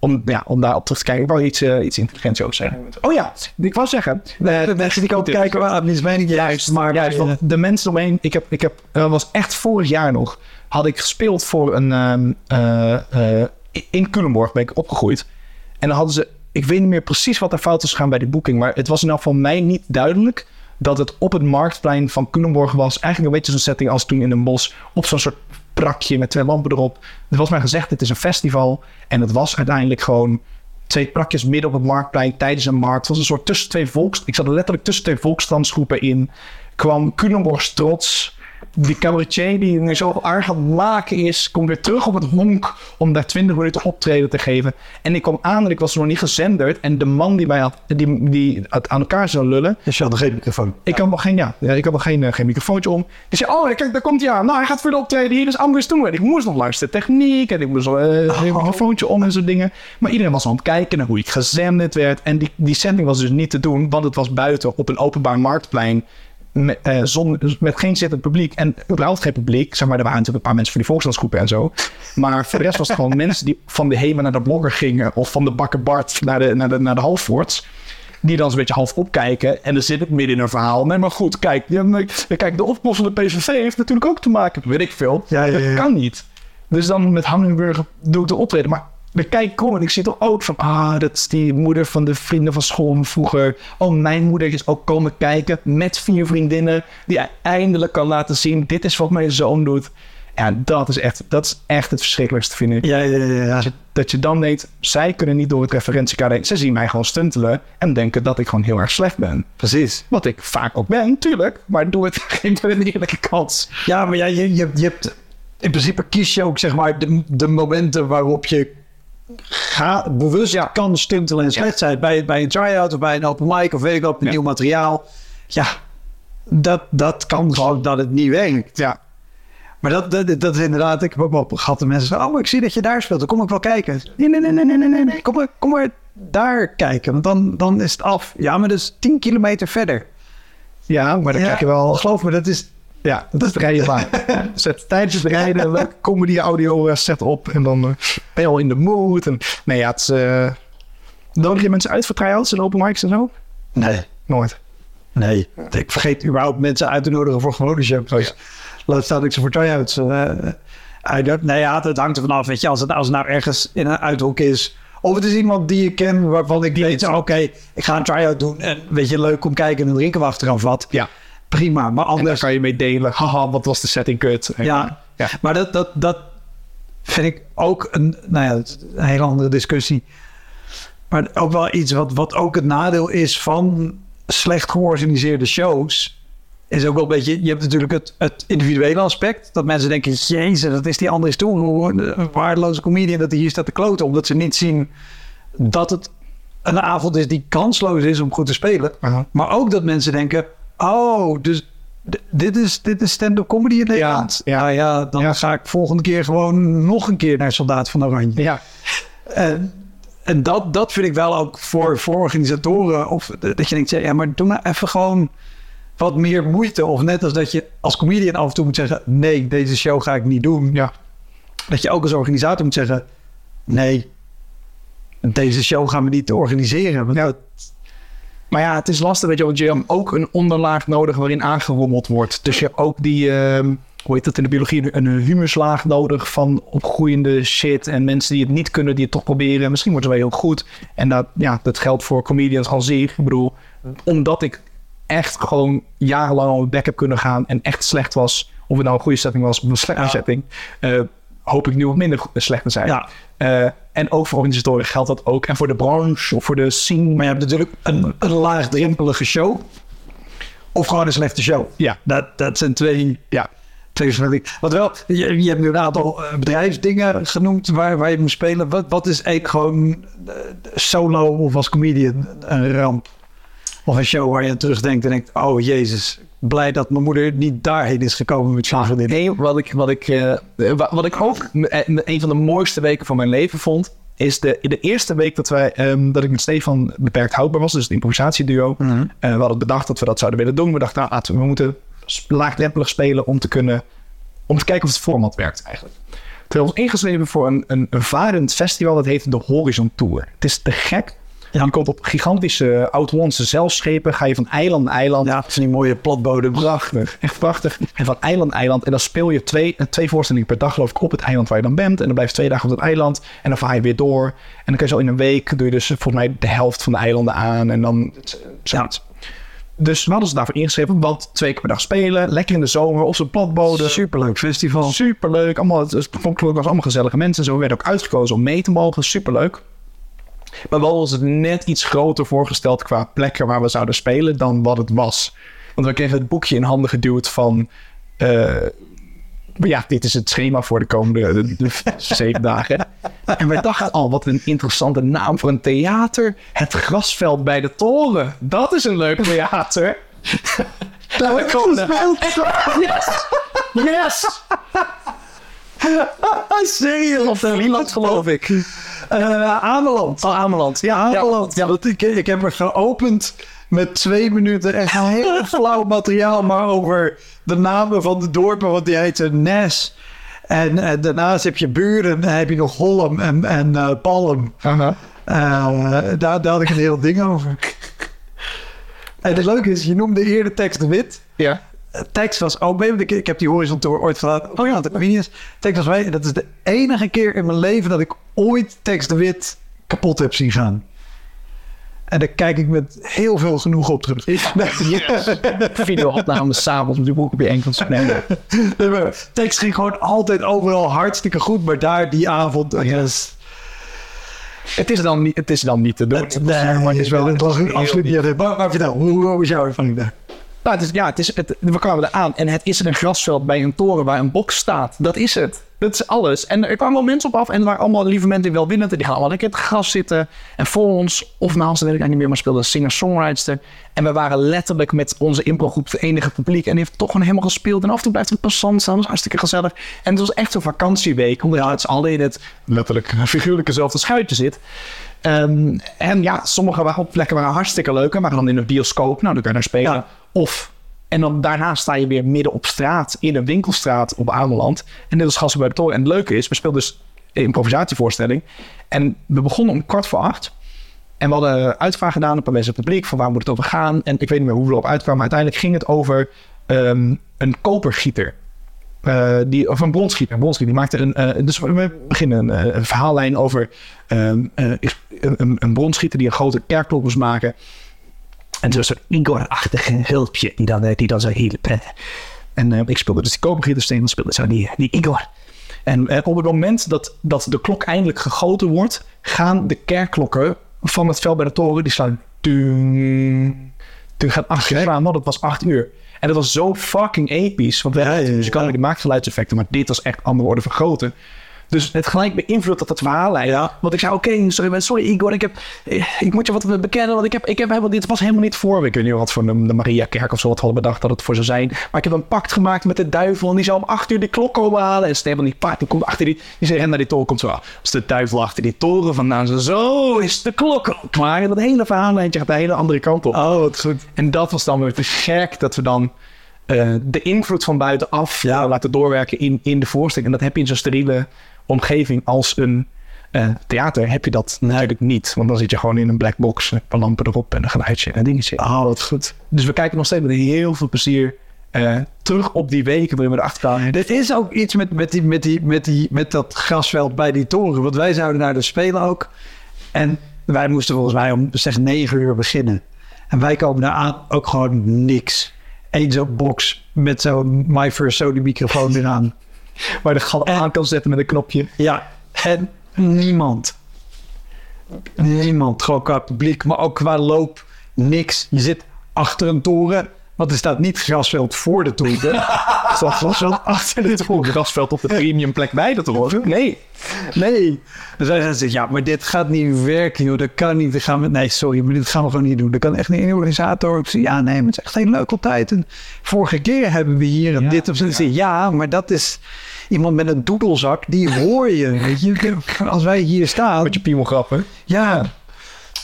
[SPEAKER 2] om, ja, om daarop terug te kijken. Ik wou iets, eh, iets intelligents over zeggen. Oh ja, ik wou zeggen. eh,
[SPEAKER 3] De mensen die komen kijken, ah, niet meen ik juist. Maar
[SPEAKER 2] Juist,
[SPEAKER 3] eh,
[SPEAKER 2] want de mensen omheen. Ik heb, ik heb, uh, was echt vorig jaar nog. Had ik gespeeld voor een. Uh, uh, in Culemborg ben ik opgegroeid. En dan hadden ze. Ik weet niet meer precies wat er fout is gegaan bij de boeking. Maar het was in ieder geval mij niet duidelijk. Dat het op het marktplein van Culemborg was. Eigenlijk een beetje zo'n setting als toen in een bos. Op zo'n soort prakje met twee lampen erop. Er was mij gezegd: het is een festival. En het was uiteindelijk gewoon twee prakjes midden op het marktplein tijdens een markt. Het was een soort tussen twee volks... Ik zat er letterlijk tussen twee volksdansgroepen in. Kwam Culemborgs trots. Die cabaretier die nu zoveel aardig aan het maken is... komt weer terug op het honk om daar 20 minuten optreden te geven. En ik kwam aan en ik was nog niet gezenderd. En de man die mij had, die, die aan elkaar zou lullen...
[SPEAKER 3] Dus je had nog geen microfoon.
[SPEAKER 2] Ik had nog geen, ja, ik had nog geen, uh, geen microfoontje om. Die zei, oh, kijk, daar komt hij aan. Nou, hij gaat voor de optreden. Hier is Anders toe. En ik moest nog luisteren techniek. En ik moest uh, een microfoontje om en zo dingen. Maar iedereen was aan het kijken naar hoe ik gezenderd werd. En die, die zending was dus niet te doen. Want het was buiten op een openbaar marktplein. Met, uh, zon, met geen zittend publiek. En überhaupt geen publiek. Zeg maar, er waren natuurlijk een paar mensen voor die volksdansgroepen en zo. Maar voor de rest was het gewoon mensen die van de Hema naar de Blogger gingen. Of van de Bakker Bart naar de, naar de, naar de Halfvoorts die dan een beetje half opkijken. En dan zit ik midden in een verhaal. Nee, maar goed, kijk, kijk de oplossende PVV heeft natuurlijk ook te maken. Weet ik veel.
[SPEAKER 3] Ja, ja, ja.
[SPEAKER 2] Dat kan niet. Dus dan met Hammelburger doe ik de optreden. Maar dan kijk ik om en ik zie toch ook van... Ah, dat is die moeder van de vrienden van school van vroeger. Oh, mijn moeder is ook komen kijken met vier vriendinnen. Die eindelijk kan laten zien... Dit is wat mijn zoon doet. Ja, dat is echt, dat is echt het verschrikkelijkste, vind ik.
[SPEAKER 3] Ja, ja, ja. ja.
[SPEAKER 2] Dat, je, dat je dan denkt, zij kunnen niet door het referentiekader heen. Ze zien mij gewoon stuntelen en denken dat ik gewoon heel erg slecht ben.
[SPEAKER 3] Precies.
[SPEAKER 2] Wat ik vaak ook ben, tuurlijk. Maar doe het, geef me een eerlijke kans.
[SPEAKER 3] Ja, maar ja, je, je, je hebt... In principe kies je ook, zeg maar, de, de momenten waarop je ga, bewust
[SPEAKER 2] Ja.
[SPEAKER 3] kan stuntelen en slecht zijn. Bij, bij een try-out of bij een open mic of weet ik wat, met
[SPEAKER 2] Ja.
[SPEAKER 3] nieuw materiaal. Ja, dat, dat kan gewoon dat het niet werkt.
[SPEAKER 2] Ja,
[SPEAKER 3] Maar dat, dat, dat is inderdaad, ik heb ook wel gehad de mensen zeggen, oh, ik zie dat je daar speelt, dan kom ik wel kijken. Nee, nee, nee, nee, nee, nee, nee. Kom, maar, kom maar daar kijken, want dan, dan is het af. Ja, maar dat is 10 kilometer verder.
[SPEAKER 2] ja maar dan
[SPEAKER 3] Ja,
[SPEAKER 2] krijg je wel...
[SPEAKER 3] Geloof me, dat is...
[SPEAKER 2] Ja, dat is rijden waar. Zet tijdens het rijden een leuke comedy audio eh, set op. En dan eh, ben je al in de mood. En, nee, ja, het is... eh Nodig je mensen uit voor try-outs en open mics en zo?
[SPEAKER 3] Nee,
[SPEAKER 2] Nooit.
[SPEAKER 3] nee. Ik vergeet überhaupt mensen uit te nodigen voor gewone shows.
[SPEAKER 2] Oh ja.
[SPEAKER 3] Laat staan ik ze voor try-outs uh. Nee, ja, het hangt er vanaf. Weet je, als het, als het nou ergens in een uithoek is... Of het is iemand die je ken waarvan ik weet... Oké, ik ga een try-out doen. En weet je, leuk om kijken en drinken we achteraf wat.
[SPEAKER 2] Ja.
[SPEAKER 3] Prima, maar
[SPEAKER 2] En daar
[SPEAKER 3] anders...
[SPEAKER 2] kan je mee delen. Haha, wat was de setting kut.
[SPEAKER 3] Ja,
[SPEAKER 2] Ja.
[SPEAKER 3] maar dat, dat, dat vind ik ook een, nou ja, een hele andere discussie. Maar ook wel iets wat, wat ook het nadeel is van slecht georganiseerde shows. Is ook wel een beetje, je hebt natuurlijk het, het individuele aspect. Dat mensen denken, jezus, dat is die Andries Toen, een waardeloze comedian dat hij hier staat te kloten. Omdat ze niet zien dat het een avond is die kansloos is om goed te spelen. Maar ook dat mensen denken, oh, dus dit is, dit is stand-up comedy in Nederland.
[SPEAKER 2] ja.
[SPEAKER 3] Nou ja, dan
[SPEAKER 2] Ja.
[SPEAKER 3] ga ik volgende keer gewoon nog een keer naar Soldaat van Oranje.
[SPEAKER 2] Ja.
[SPEAKER 3] En, en dat, dat vind ik wel ook voor, voor organisatoren. Of dat je denkt, ja, maar doe nou even gewoon wat meer moeite. Of net als dat je als comedian af en toe moet zeggen, nee, deze show ga ik niet doen.
[SPEAKER 2] Ja.
[SPEAKER 3] Dat je ook als organisator moet zeggen, nee, deze show gaan we niet organiseren. Want dat-
[SPEAKER 2] Maar ja, het is lastig, weet je, want je hebt ook een onderlaag nodig waarin aangerommeld wordt. Dus je hebt ook die, ehm, hoe heet dat in de biologie, een humuslaag nodig van opgroeiende shit. En mensen die het niet kunnen, die het toch proberen. Misschien wordt het wel heel goed. En dat, ja, dat geldt voor comedians als ik. Ik bedoel, omdat ik echt gewoon jarenlang op mijn bek heb kunnen gaan en echt slecht was. Of het nou een goede setting was of een slechte
[SPEAKER 3] Ja.
[SPEAKER 2] setting. eh, hoop ik nu wat minder slecht te zijn.
[SPEAKER 3] Ja.
[SPEAKER 2] Eh, en ook voor organisatoren geldt dat ook. En voor de branche of voor de scene.
[SPEAKER 3] Maar je hebt natuurlijk een, een laagdrempelige show. Of gewoon een slechte show.
[SPEAKER 2] Ja.
[SPEAKER 3] Dat, dat zijn twee,
[SPEAKER 2] Ja,
[SPEAKER 3] twee. Want wel, je, je hebt nu een aantal eh, bedrijfsdingen genoemd waar, waar je moet spelen. Wat, wat is eigenlijk gewoon eh, solo of als comedian een ramp? Of een show waar je aan terugdenkt en denkt, oh jezus, blij dat mijn moeder niet daarheen is gekomen met vriendin.
[SPEAKER 2] Nee, wat ik, wat ik, eh, wa- wat ik ook eh, een van de mooiste weken van mijn leven vond, is de, de eerste week dat, wij, ehm, dat ik met Stefan beperkt houdbaar was, dus het improvisatieduo.
[SPEAKER 3] Mhm.
[SPEAKER 2] Eh, we hadden bedacht dat we dat zouden willen doen. We dachten, nou, we, moeten laagdrempelig spelen om te kunnen, om te kijken of het format werkt eigenlijk. Toen ons ingeschreven voor een, een, een varend festival, dat heet de Horizon Tour. Het is te gek. Je komt op gigantische oud-Hollandse zeilschepen, ga je van eiland naar eiland.
[SPEAKER 3] Ja, van die mooie platbodem.
[SPEAKER 2] Prachtig, echt prachtig. En van eiland naar eiland. En dan speel je twee, eh, twee voorstellingen per dag, geloof ik, op het eiland waar je dan bent. En dan blijf je twee dagen op het eiland. En dan vaar je weer door. En dan kun je zo in een week, doe je dus volgens mij de helft van de eilanden aan. En dan zoiets. Dus we hadden ze daarvoor ingeschreven, want twee keer per dag spelen. Lekker in de zomer, op zo'n platbodem.
[SPEAKER 3] Superleuk festival.
[SPEAKER 2] Superleuk. Allemaal, het het was allemaal gezellige mensen. Zo we werden ook uitgekozen om mee te mogen. Superleuk. Maar wel was het net iets groter voorgesteld qua plekken waar we zouden spelen dan wat het was. Want we kregen het boekje in handen geduwd van... eh, ja, dit is het schema voor de komende de, de zeven dagen. En wij dachten al, wat een interessante naam voor een theater. Het grasveld bij de toren. Dat is een leuk theater. We komen Yes! Yes!
[SPEAKER 3] Serieus?
[SPEAKER 2] Of de Wieland, geloof ik.
[SPEAKER 3] Eh Ameland.
[SPEAKER 2] Oh, Ameland. Ja,
[SPEAKER 3] Ameland. Ja, dat, ik, ik heb er geopend met twee minuten echt heel flauw materiaal, maar over de namen van de dorpen, want die heten Nes. En, en daarnaast heb je Buren, en dan heb je nog Holm en, en eh, Palm.
[SPEAKER 2] Aha.
[SPEAKER 3] Eh, daar, daar had ik een heel ding over. En het leuke is, je noemde eerder tekst Wit.
[SPEAKER 2] Ja.
[SPEAKER 3] Was ook mee, want ik, ik heb die Horizon Tour ooit gedaan. Oh ja, de. Tekst was mee. En dat is de enige keer in mijn leven dat ik ooit Tekst de Wit kapot heb zien gaan. En daar kijk ik met heel veel genoeg op terug. Nee,
[SPEAKER 2] Videoopnames s'avonds met je broek op je enkels. Nee,
[SPEAKER 3] ging gewoon altijd overal hartstikke goed. Maar daar die avond... yes.
[SPEAKER 2] Het is dan niet, het is dan niet te doen.
[SPEAKER 3] Het, nee, maar het is wel het was absoluut niet. Maar, maar vertel, hoe, hoe was jouw ervaring daar?
[SPEAKER 2] Nou, het is, ja, het is, het, we kwamen eraan en het is een grasveld bij een toren waar een box staat. Dat is het. Dat is alles. En er kwamen wel mensen op af en er waren allemaal lieve mensen die welwillend. en Die gaan allemaal lekker in het gras zitten. En voor ons, of naast, weet ik eigenlijk niet meer, maar speelde singer-songwriter. En we waren letterlijk met onze improgroep het enige publiek. En die heeft toch gewoon helemaal gespeeld. En af en toe blijft er een passant staan. Dat was hartstikke gezellig. En het was echt zo'n vakantieweek. Omdat ja, het is alleen in het letterlijk figuurlijke zelfde schuitje zit. Ehm, en ja, sommige op plekken waren hartstikke leuk. En waren dan in een bioscoop. Nou, dan kan je daar spelen.
[SPEAKER 3] Ja.
[SPEAKER 2] Of, en dan daarna sta je weer midden op straat. In een winkelstraat op Ameland. En dit was gasten bij de toren. En het leuke is, we speelden dus een improvisatievoorstelling. En we begonnen om kwart voor acht. En we hadden uitvraag gedaan, een paar mensen publiek, van waar moet het over gaan. En ik weet niet meer hoe we erop uitkwamen, maar uiteindelijk ging het over ehm, een kopergieter. Eh, die, of een bronschieter. Een bronschieter. Die maakte een. eh, dus we beginnen een, eh, een verhaallijn over ehm, eh, een, een, bronschieter die een grote kerkklok moest maken. En zo'n soort Igor-achtige hulpje die dan, die dan zo hielp. En ik speelde dus die kopergieter, Steven speelde zo die, die Igor. En op het moment dat, dat de klok eindelijk gegoten wordt, gaan de kerkklokken van het veld bij de toren, die slaan dung gaat acht keer slaan, want het was acht uur. En dat was zo fucking episch, want we
[SPEAKER 3] Ja, ja, ja.
[SPEAKER 2] dus je kan die maakt geluidseffecten, maar dit was echt andere orde vergroten. Dus het gelijk beïnvloedt dat het verhaal leidt.
[SPEAKER 3] Ja.
[SPEAKER 2] Want ik zei, oké, sorry, sorry Igor, ik, heb, ik moet je wat bekennen, want ik heb, ik heb helemaal, dit was helemaal niet voor. Ik weet niet wat voor de, de Mariakerk of zo wat hadden bedacht dat het voor zou zijn. Maar ik heb een pact gemaakt met de duivel en die zou om acht uur de klok komen halen. En Stefan die paard, die komt achter die, die zei, en naar die toren komt zo af. Als de duivel achter die toren vandaan, zo, zo is de klok al klaar. En dat hele verhaallijntje gaat de hele andere kant op.
[SPEAKER 3] Oh, wat goed.
[SPEAKER 2] En dat was dan weer te gek dat we dan eh, de invloed van buitenaf
[SPEAKER 3] ja.
[SPEAKER 2] laten doorwerken in, in de voorstelling. En dat heb je in zo'n steriele omgeving als een eh, theater, heb je dat natuurlijk niet. Want dan zit je gewoon in een black box, een paar lampen erop en een geluidje en een dingetje.
[SPEAKER 3] Oh, wat goed.
[SPEAKER 2] Dus we kijken nog steeds met heel veel plezier eh, terug op die weken waarin we erachter kwamen.
[SPEAKER 3] Er is ook iets met, met, die, met, die, met, die, met dat grasveld bij die toren. Want wij zouden naar de Spelen ook. En wij moesten volgens mij om zeg 9 uur beginnen. En wij komen daar aan, ook gewoon niks. Eén zo'n box met zo'n My First Sony microfoon eraan.
[SPEAKER 2] Waar de gal aan kan zetten met een knopje.
[SPEAKER 3] Ja, en niemand. Niemand. Gewoon qua publiek, maar ook qua loop. Niks. Je zit achter een toren Want er staat niet grasveld voor de toer. Er staat grasveld achter de toer.
[SPEAKER 2] grasveld op de premium plek bij dat hoor. Nee.
[SPEAKER 3] Nee. Dan zei ze, ja, maar dit gaat niet werken, joh. Dat kan niet. Dat gaan we, nee, sorry, maar dit gaan we gewoon niet doen. Dat kan echt niet. Een organisator. Ik zei, ja, nee, maar het is echt een leuke tijd. En vorige keer hebben we hier en dit of zo. Ik zei, ja, maar dat is iemand met een doedelzak. Die hoor je, weet je. Als wij hier staan.
[SPEAKER 2] Met je piemelgrappen.
[SPEAKER 3] Ja,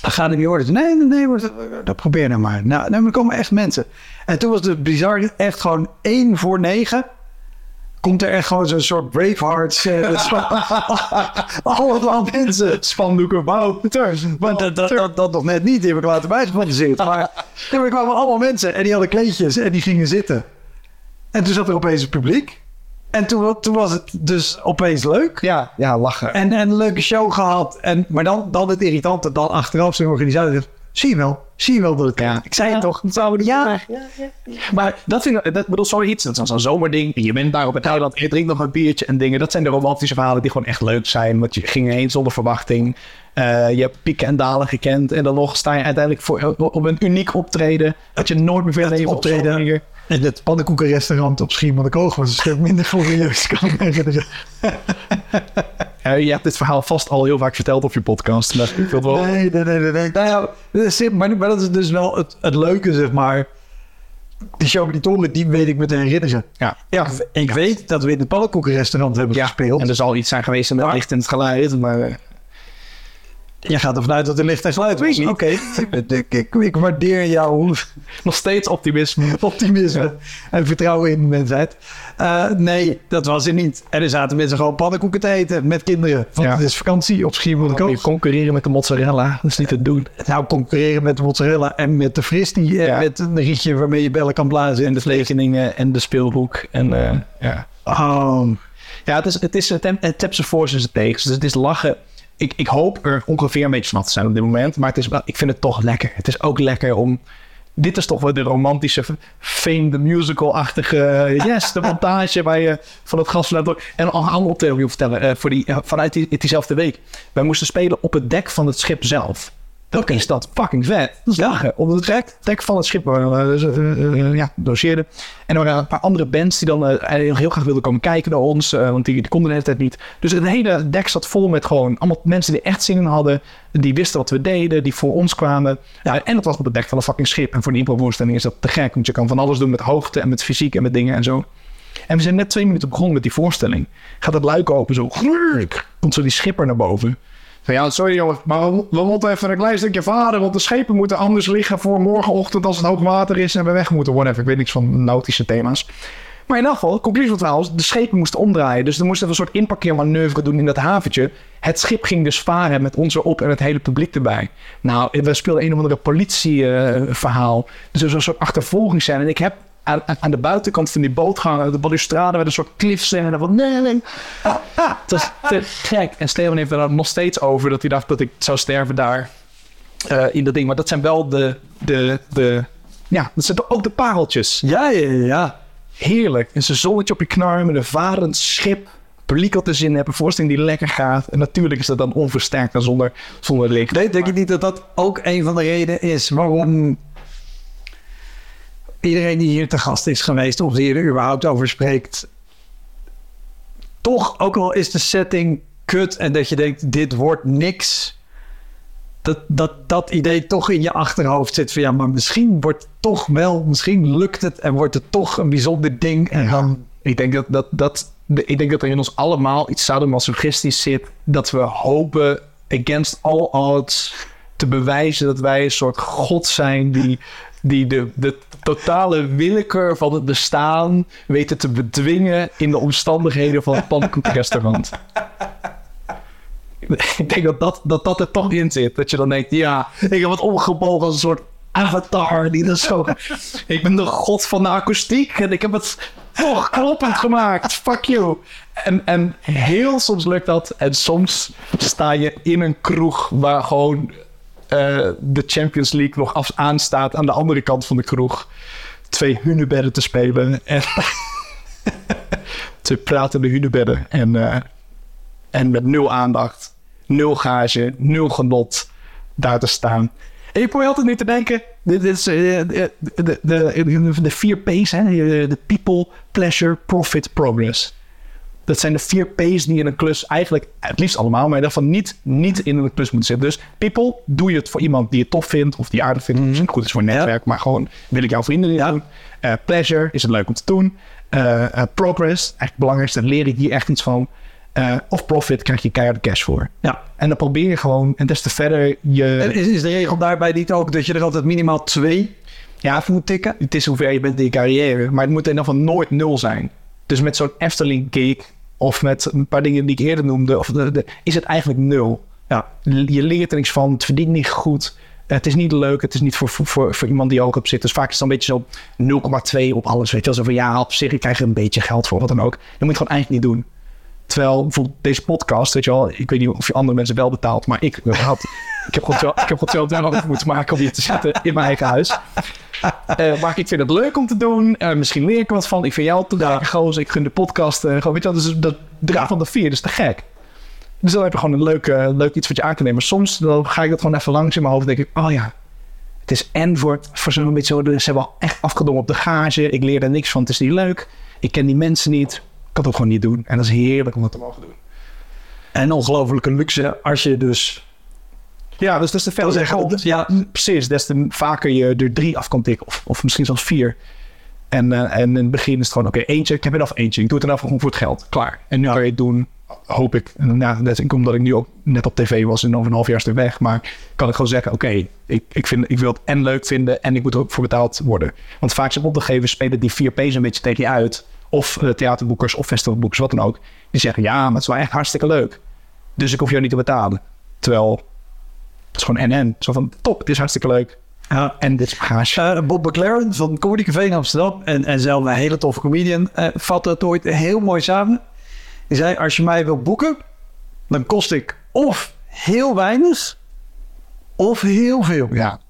[SPEAKER 3] dan gaat het niet worden. Nee, nee, nee, dat, probeer nou maar. Nou, nou, er komen echt mensen. En toen was het bizar, echt gewoon één voor negen. Komt er echt gewoon zo'n soort Bravehearts. eh, allemaal mensen.
[SPEAKER 2] Spandoeken, wauw.
[SPEAKER 3] Maar dat, dat, dat, dat nog net niet, die heb ik later nee, maar er kwamen allemaal mensen en die hadden kleedjes en die gingen zitten. En toen zat er opeens het publiek. En toen, toen was het dus opeens leuk.
[SPEAKER 2] Ja, ja, lachen.
[SPEAKER 3] En, en een leuke show gehad. En, maar dan, dan het irritante, dan achteraf zijn organisatie zie je wel, zie je wel dat het
[SPEAKER 2] Ja.
[SPEAKER 3] Ik zei het toch, dat zouden we doen.
[SPEAKER 4] Ja,
[SPEAKER 2] Maar dat vind ik, dat bedoel zoiets, dat is zo'n zomerding. Je bent daar op het eiland, je drinkt nog een biertje en dingen. Dat zijn de romantische verhalen die gewoon echt leuk zijn. Want je ging heen zonder verwachting. Eh, je hebt pieken en dalen gekend. En dan nog sta je uiteindelijk voor, op een uniek optreden. Dat je nooit meer verder leven
[SPEAKER 3] optreden. En het pannenkoekenrestaurant op Schiermonnikoog was een stuk minder glorieus. Kan ik herinneren.
[SPEAKER 2] Je hebt dit verhaal vast al heel vaak verteld op je podcast. Maar ik wil wel.
[SPEAKER 3] Nee, nee, nee, nee. Nou ja, dat is maar, maar dat is dus wel het, het leuke, zeg maar. Die show met die toren, die weet ik me te herinneren.
[SPEAKER 2] Ja.
[SPEAKER 3] Ja, ik weet dat we in het pannenkoekenrestaurant hebben
[SPEAKER 2] Ja,
[SPEAKER 3] gespeeld.
[SPEAKER 2] en er zal iets zijn geweest met licht en het geluid. Maar eh,
[SPEAKER 3] Je gaat ervan uit dat er licht en geluid was. Oké, ik, ik, ik, ik waardeer jouw
[SPEAKER 2] nog steeds optimisme.
[SPEAKER 3] optimisme en vertrouwen in de mensheid. Eh, nee, dat was er niet. En er zaten mensen gewoon pannenkoeken te eten met kinderen. Want
[SPEAKER 2] Ja.
[SPEAKER 3] het is vakantie op
[SPEAKER 2] Je
[SPEAKER 3] Schiermonnikoog.
[SPEAKER 2] concurreren met de mozzarella, dat is niet te doen.
[SPEAKER 3] Nou, concurreren met de mozzarella en met de fristie. En
[SPEAKER 2] Ja.
[SPEAKER 3] met een rietje waarmee je bellen kan blazen.
[SPEAKER 2] En de tekeningen en de speelhoek. En eh, ja.
[SPEAKER 3] Oh,
[SPEAKER 2] Ja, het is het, is het, het en zijn tegens. Dus het is lachen. Ik, ik hoop er ongeveer een beetje vanaf te zijn op dit moment. Maar het is wel, ik vind het toch lekker. Het is ook lekker om... Dit is toch wel de romantische Fame the Musical-achtige... Yes, de montage waar je van het gas laat door... En al een andere optreden wil vertellen. eh, voor die, eh, vanuit die, diezelfde week. Wij moesten spelen op het dek van het schip zelf. Dat is dat fucking vet. Dat is lachen. Op het dek, dek van het schip waar we eh, ja, logeerden. En er waren een paar andere bands die dan eigenlijk heel graag wilden komen kijken naar ons. want die, die konden de hele tijd niet. Dus het hele dek zat vol met gewoon allemaal mensen die echt zin in hadden. Die wisten wat we deden, die voor ons kwamen. Ja, en dat was op het dek van een fucking schip. En voor een improvoorstelling is dat te gek. Want je kan van alles doen met hoogte en met fysiek en met dingen en zo. En we zijn net twee minuten begonnen met die voorstelling. Gaat het luik open zo. Komt zo die schipper naar boven. Ja, sorry jongens, maar we, moeten even een klein stukje varen. Want de schepen moeten anders liggen voor morgenochtend als het hoog water is en we weg moeten. Whatever, ik weet niks van nautische thema's. Maar in elk geval, conclusie van is, de schepen moesten omdraaien. Dus er moesten een soort inparkeermanoeuvre doen in dat haventje. Het schip ging dus varen met ons erop en het hele publiek erbij. Nou, we speelden een of andere politieverhaal. dus er was een soort achtervolgingsscène. En ik heb aan, aan- de buitenkant van die bootgang, de balustrade, met een soort cliffscène van nee, nee. Het was te gek. En Steven heeft er nog steeds over dat hij dacht dat ik zou sterven daar eh, in dat ding. Maar dat zijn wel de, de, de, ja, dat zijn ook de pareltjes.
[SPEAKER 3] ja, ja, ja.
[SPEAKER 2] Heerlijk. En zijn zonnetje op je knar met een varend schip. Publiek wat er zin in hebben, voorstelling die lekker gaat. En natuurlijk is dat dan onversterkt en zonder, zonder licht.
[SPEAKER 3] Nee, denk je niet dat dat ook een van de redenen is waarom iedereen die hier te gast is geweest, of die er überhaupt over spreekt, toch, ook al is de setting kut en dat je denkt, dit wordt niks, dat dat, dat idee toch in je achterhoofd zit van ja, maar misschien wordt het toch wel, misschien lukt het en wordt het toch een bijzonder ding en dan...
[SPEAKER 2] Ik denk dat, dat, dat, ik denk dat er in ons allemaal iets sadomasochistisch zit. Dat we hopen against all odds te bewijzen dat wij een soort god zijn die, die de, de totale willekeur van het bestaan weten te bedwingen in de omstandigheden van het pannenkoekenrestaurant. Ik denk dat dat, dat dat er toch in zit. Dat je dan denkt, ja, ik heb het omgebogen als een soort avatar. Die dat zo... ik ben de god van de akoestiek en ik heb het toch kloppend gemaakt. Fuck you. En, en heel soms lukt dat. En soms sta je in een kroeg waar gewoon eh, de Champions League nog af aanstaat aan de andere kant van de kroeg. Twee hunebedden te spelen. En twee pratende hunebedden. En, eh, en met nul aandacht, nul gage, nul genot daar te staan. En je probeert altijd nu te denken, dit is eh, de, de, de, de vier P's, hè? de people, pleasure, profit, progress. Dat zijn de vier P's die in een klus eigenlijk, het liefst allemaal, maar daarvan niet, niet in een klus moeten zitten. Dus people, doe je het voor iemand die je tof vindt of die aardig vindt.
[SPEAKER 3] Mhm.
[SPEAKER 2] Misschien goed is voor een netwerk, maar gewoon wil ik jouw vrienden dit doen. Eh, pleasure, is het leuk om te doen. Eh, eh, progress, eigenlijk het belangrijkste, leer ik hier echt iets van. Of profit, krijg je keiharde cash voor.
[SPEAKER 3] Ja.
[SPEAKER 2] En dan probeer je gewoon, en des te verder je...
[SPEAKER 3] En is, is de regel daarbij niet ook dat je er altijd minimaal twee
[SPEAKER 2] Ja,
[SPEAKER 3] af moet tikken?
[SPEAKER 2] het is hoe ver je bent in je carrière. Maar het moet in ieder geval nooit nul zijn. Dus met zo'n Efteling gig of met een paar dingen die ik eerder noemde, of de, is het eigenlijk nul.
[SPEAKER 3] Ja.
[SPEAKER 2] Je leert er niks van, het verdient niet goed. Het is niet leuk, het is niet voor, voor, voor, iemand die ook op zit. Dus vaak is het dan een beetje zo 0,2 op alles. Weet je wel, zo van ja, op zich, ik krijg er een beetje geld voor, wat dan ook. Dan moet je gewoon eigenlijk niet doen. Terwijl bijvoorbeeld deze podcast, weet je wel, ik weet niet of je andere mensen wel betaalt, maar ik had, ik heb gewoon, ik heb gewoon 200 euro moeten maken om hier te zitten in mijn eigen huis. Eh, maar ik vind het leuk om te doen. Eh, misschien leer ik er wat van. Ik vind jou te ja. gozer. Ik gun de podcast. eh, gewoon, weet je wel, dus dat van de vier. Dus te gek. Dus dan heb je gewoon een leuk, leuk iets wat je aan kan nemen. Soms dan ga ik dat gewoon even langs in mijn hoofd. denk ik, oh ja. Het is en voor, voor zo'n beetje zo. Ze hebben al echt afgedongen op de gage. Ik leer er niks van. Het is niet leuk. Ik ken die mensen niet. Ik kan het ook gewoon niet doen. En dat is heerlijk om dat te mogen doen.
[SPEAKER 3] En ongelofelijke luxe als je dus...
[SPEAKER 2] Ja, dus des te veel
[SPEAKER 3] Dat is
[SPEAKER 2] zeggen.
[SPEAKER 3] echt-
[SPEAKER 2] Ja, precies. Des te vaker je er drie af kan tikken. Of, of misschien zelfs vier. En, eh, en in het begin is het gewoon, oké, eentje. Ik heb er af eentje. Ik doe het dan gewoon voor het geld. Klaar. En nu kan je het doen, hoop ik. En ja, net, ik- omdat ik nu ook net op tv was en over een half jaar is het weg. Maar kan ik gewoon zeggen, oké, ik, ik, vind, ik wil het en leuk vinden en ik moet er ook voor betaald worden. Want vaak zijn opdrachtgevers spelen die vier P's een beetje tegen je uit. Of eh, theaterboekers of festivalboekers, wat dan ook. Die zeggen, ja, maar het is wel echt hartstikke leuk. Dus ik hoef jou niet te betalen. Terwijl het is gewoon en-en. Zo van, top, het is hartstikke leuk.
[SPEAKER 3] Ja.
[SPEAKER 2] En dit is bagage.
[SPEAKER 3] Eh, Bob McLaren van Comedy Café in Amsterdam en, en zelf een hele toffe comedian eh vatte het ooit heel mooi samen. Die zei, als je mij wil boeken, dan kost ik of heel weinig of heel veel.
[SPEAKER 2] ja,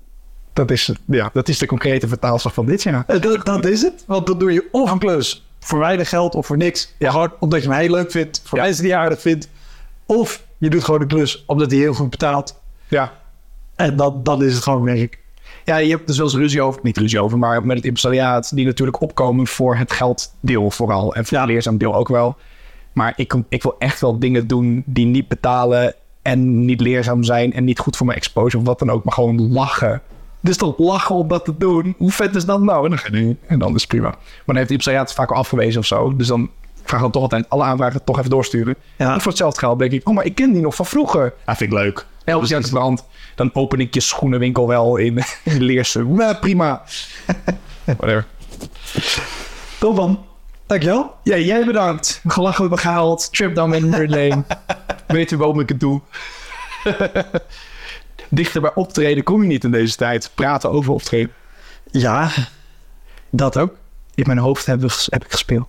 [SPEAKER 2] dat is, ja, dat is de concrete vertaalslag van dit jaar.
[SPEAKER 3] Eh, Dat, dat is het. Want dan doe je of een klus voor weinig geld of voor niks. Ja. Gewoon omdat je hem heel leuk vindt. Voor
[SPEAKER 2] Ja.
[SPEAKER 3] mensen die je aardig vindt. Of je doet gewoon een klus omdat hij heel goed betaalt.
[SPEAKER 2] Ja.
[SPEAKER 3] En dan, dan is het gewoon werk.
[SPEAKER 2] Ja, je hebt dus wel eens ruzie over, niet ruzie over, maar met het impresariaat, die natuurlijk opkomen voor het gelddeel vooral. En voor het leerzaam deel ook wel. Maar ik, ik wil echt wel dingen doen die niet betalen en niet leerzaam zijn en niet goed voor mijn exposure of wat dan ook, maar gewoon lachen. Dus toch lachen om dat te doen. Hoe vet is dat nou? En dan, ga je nu- en dan is het prima. Maar dan heeft impresariaat het vaak al afgewezen of zo. Dus dan vraag ik dan toch altijd alle aanvragen toch even doorsturen.
[SPEAKER 3] Ja.
[SPEAKER 2] En voor hetzelfde geld denk ik, oh, maar ik ken die nog van vroeger. Ja, vind ik leuk. Elk jaar brand. Dan open ik je schoenenwinkel wel in, in Leersum. Ja, prima. Whatever.
[SPEAKER 3] Top man. Dankjewel.
[SPEAKER 2] Ja, jij bedankt. Gelachen hebben gehaald. Trip down memory lane. Weet u waarom ik het doe? Dichter bij optreden kom je niet in deze tijd. Praten over optreden.
[SPEAKER 3] Ja, dat ook.
[SPEAKER 2] In mijn hoofd heb ik gespeeld.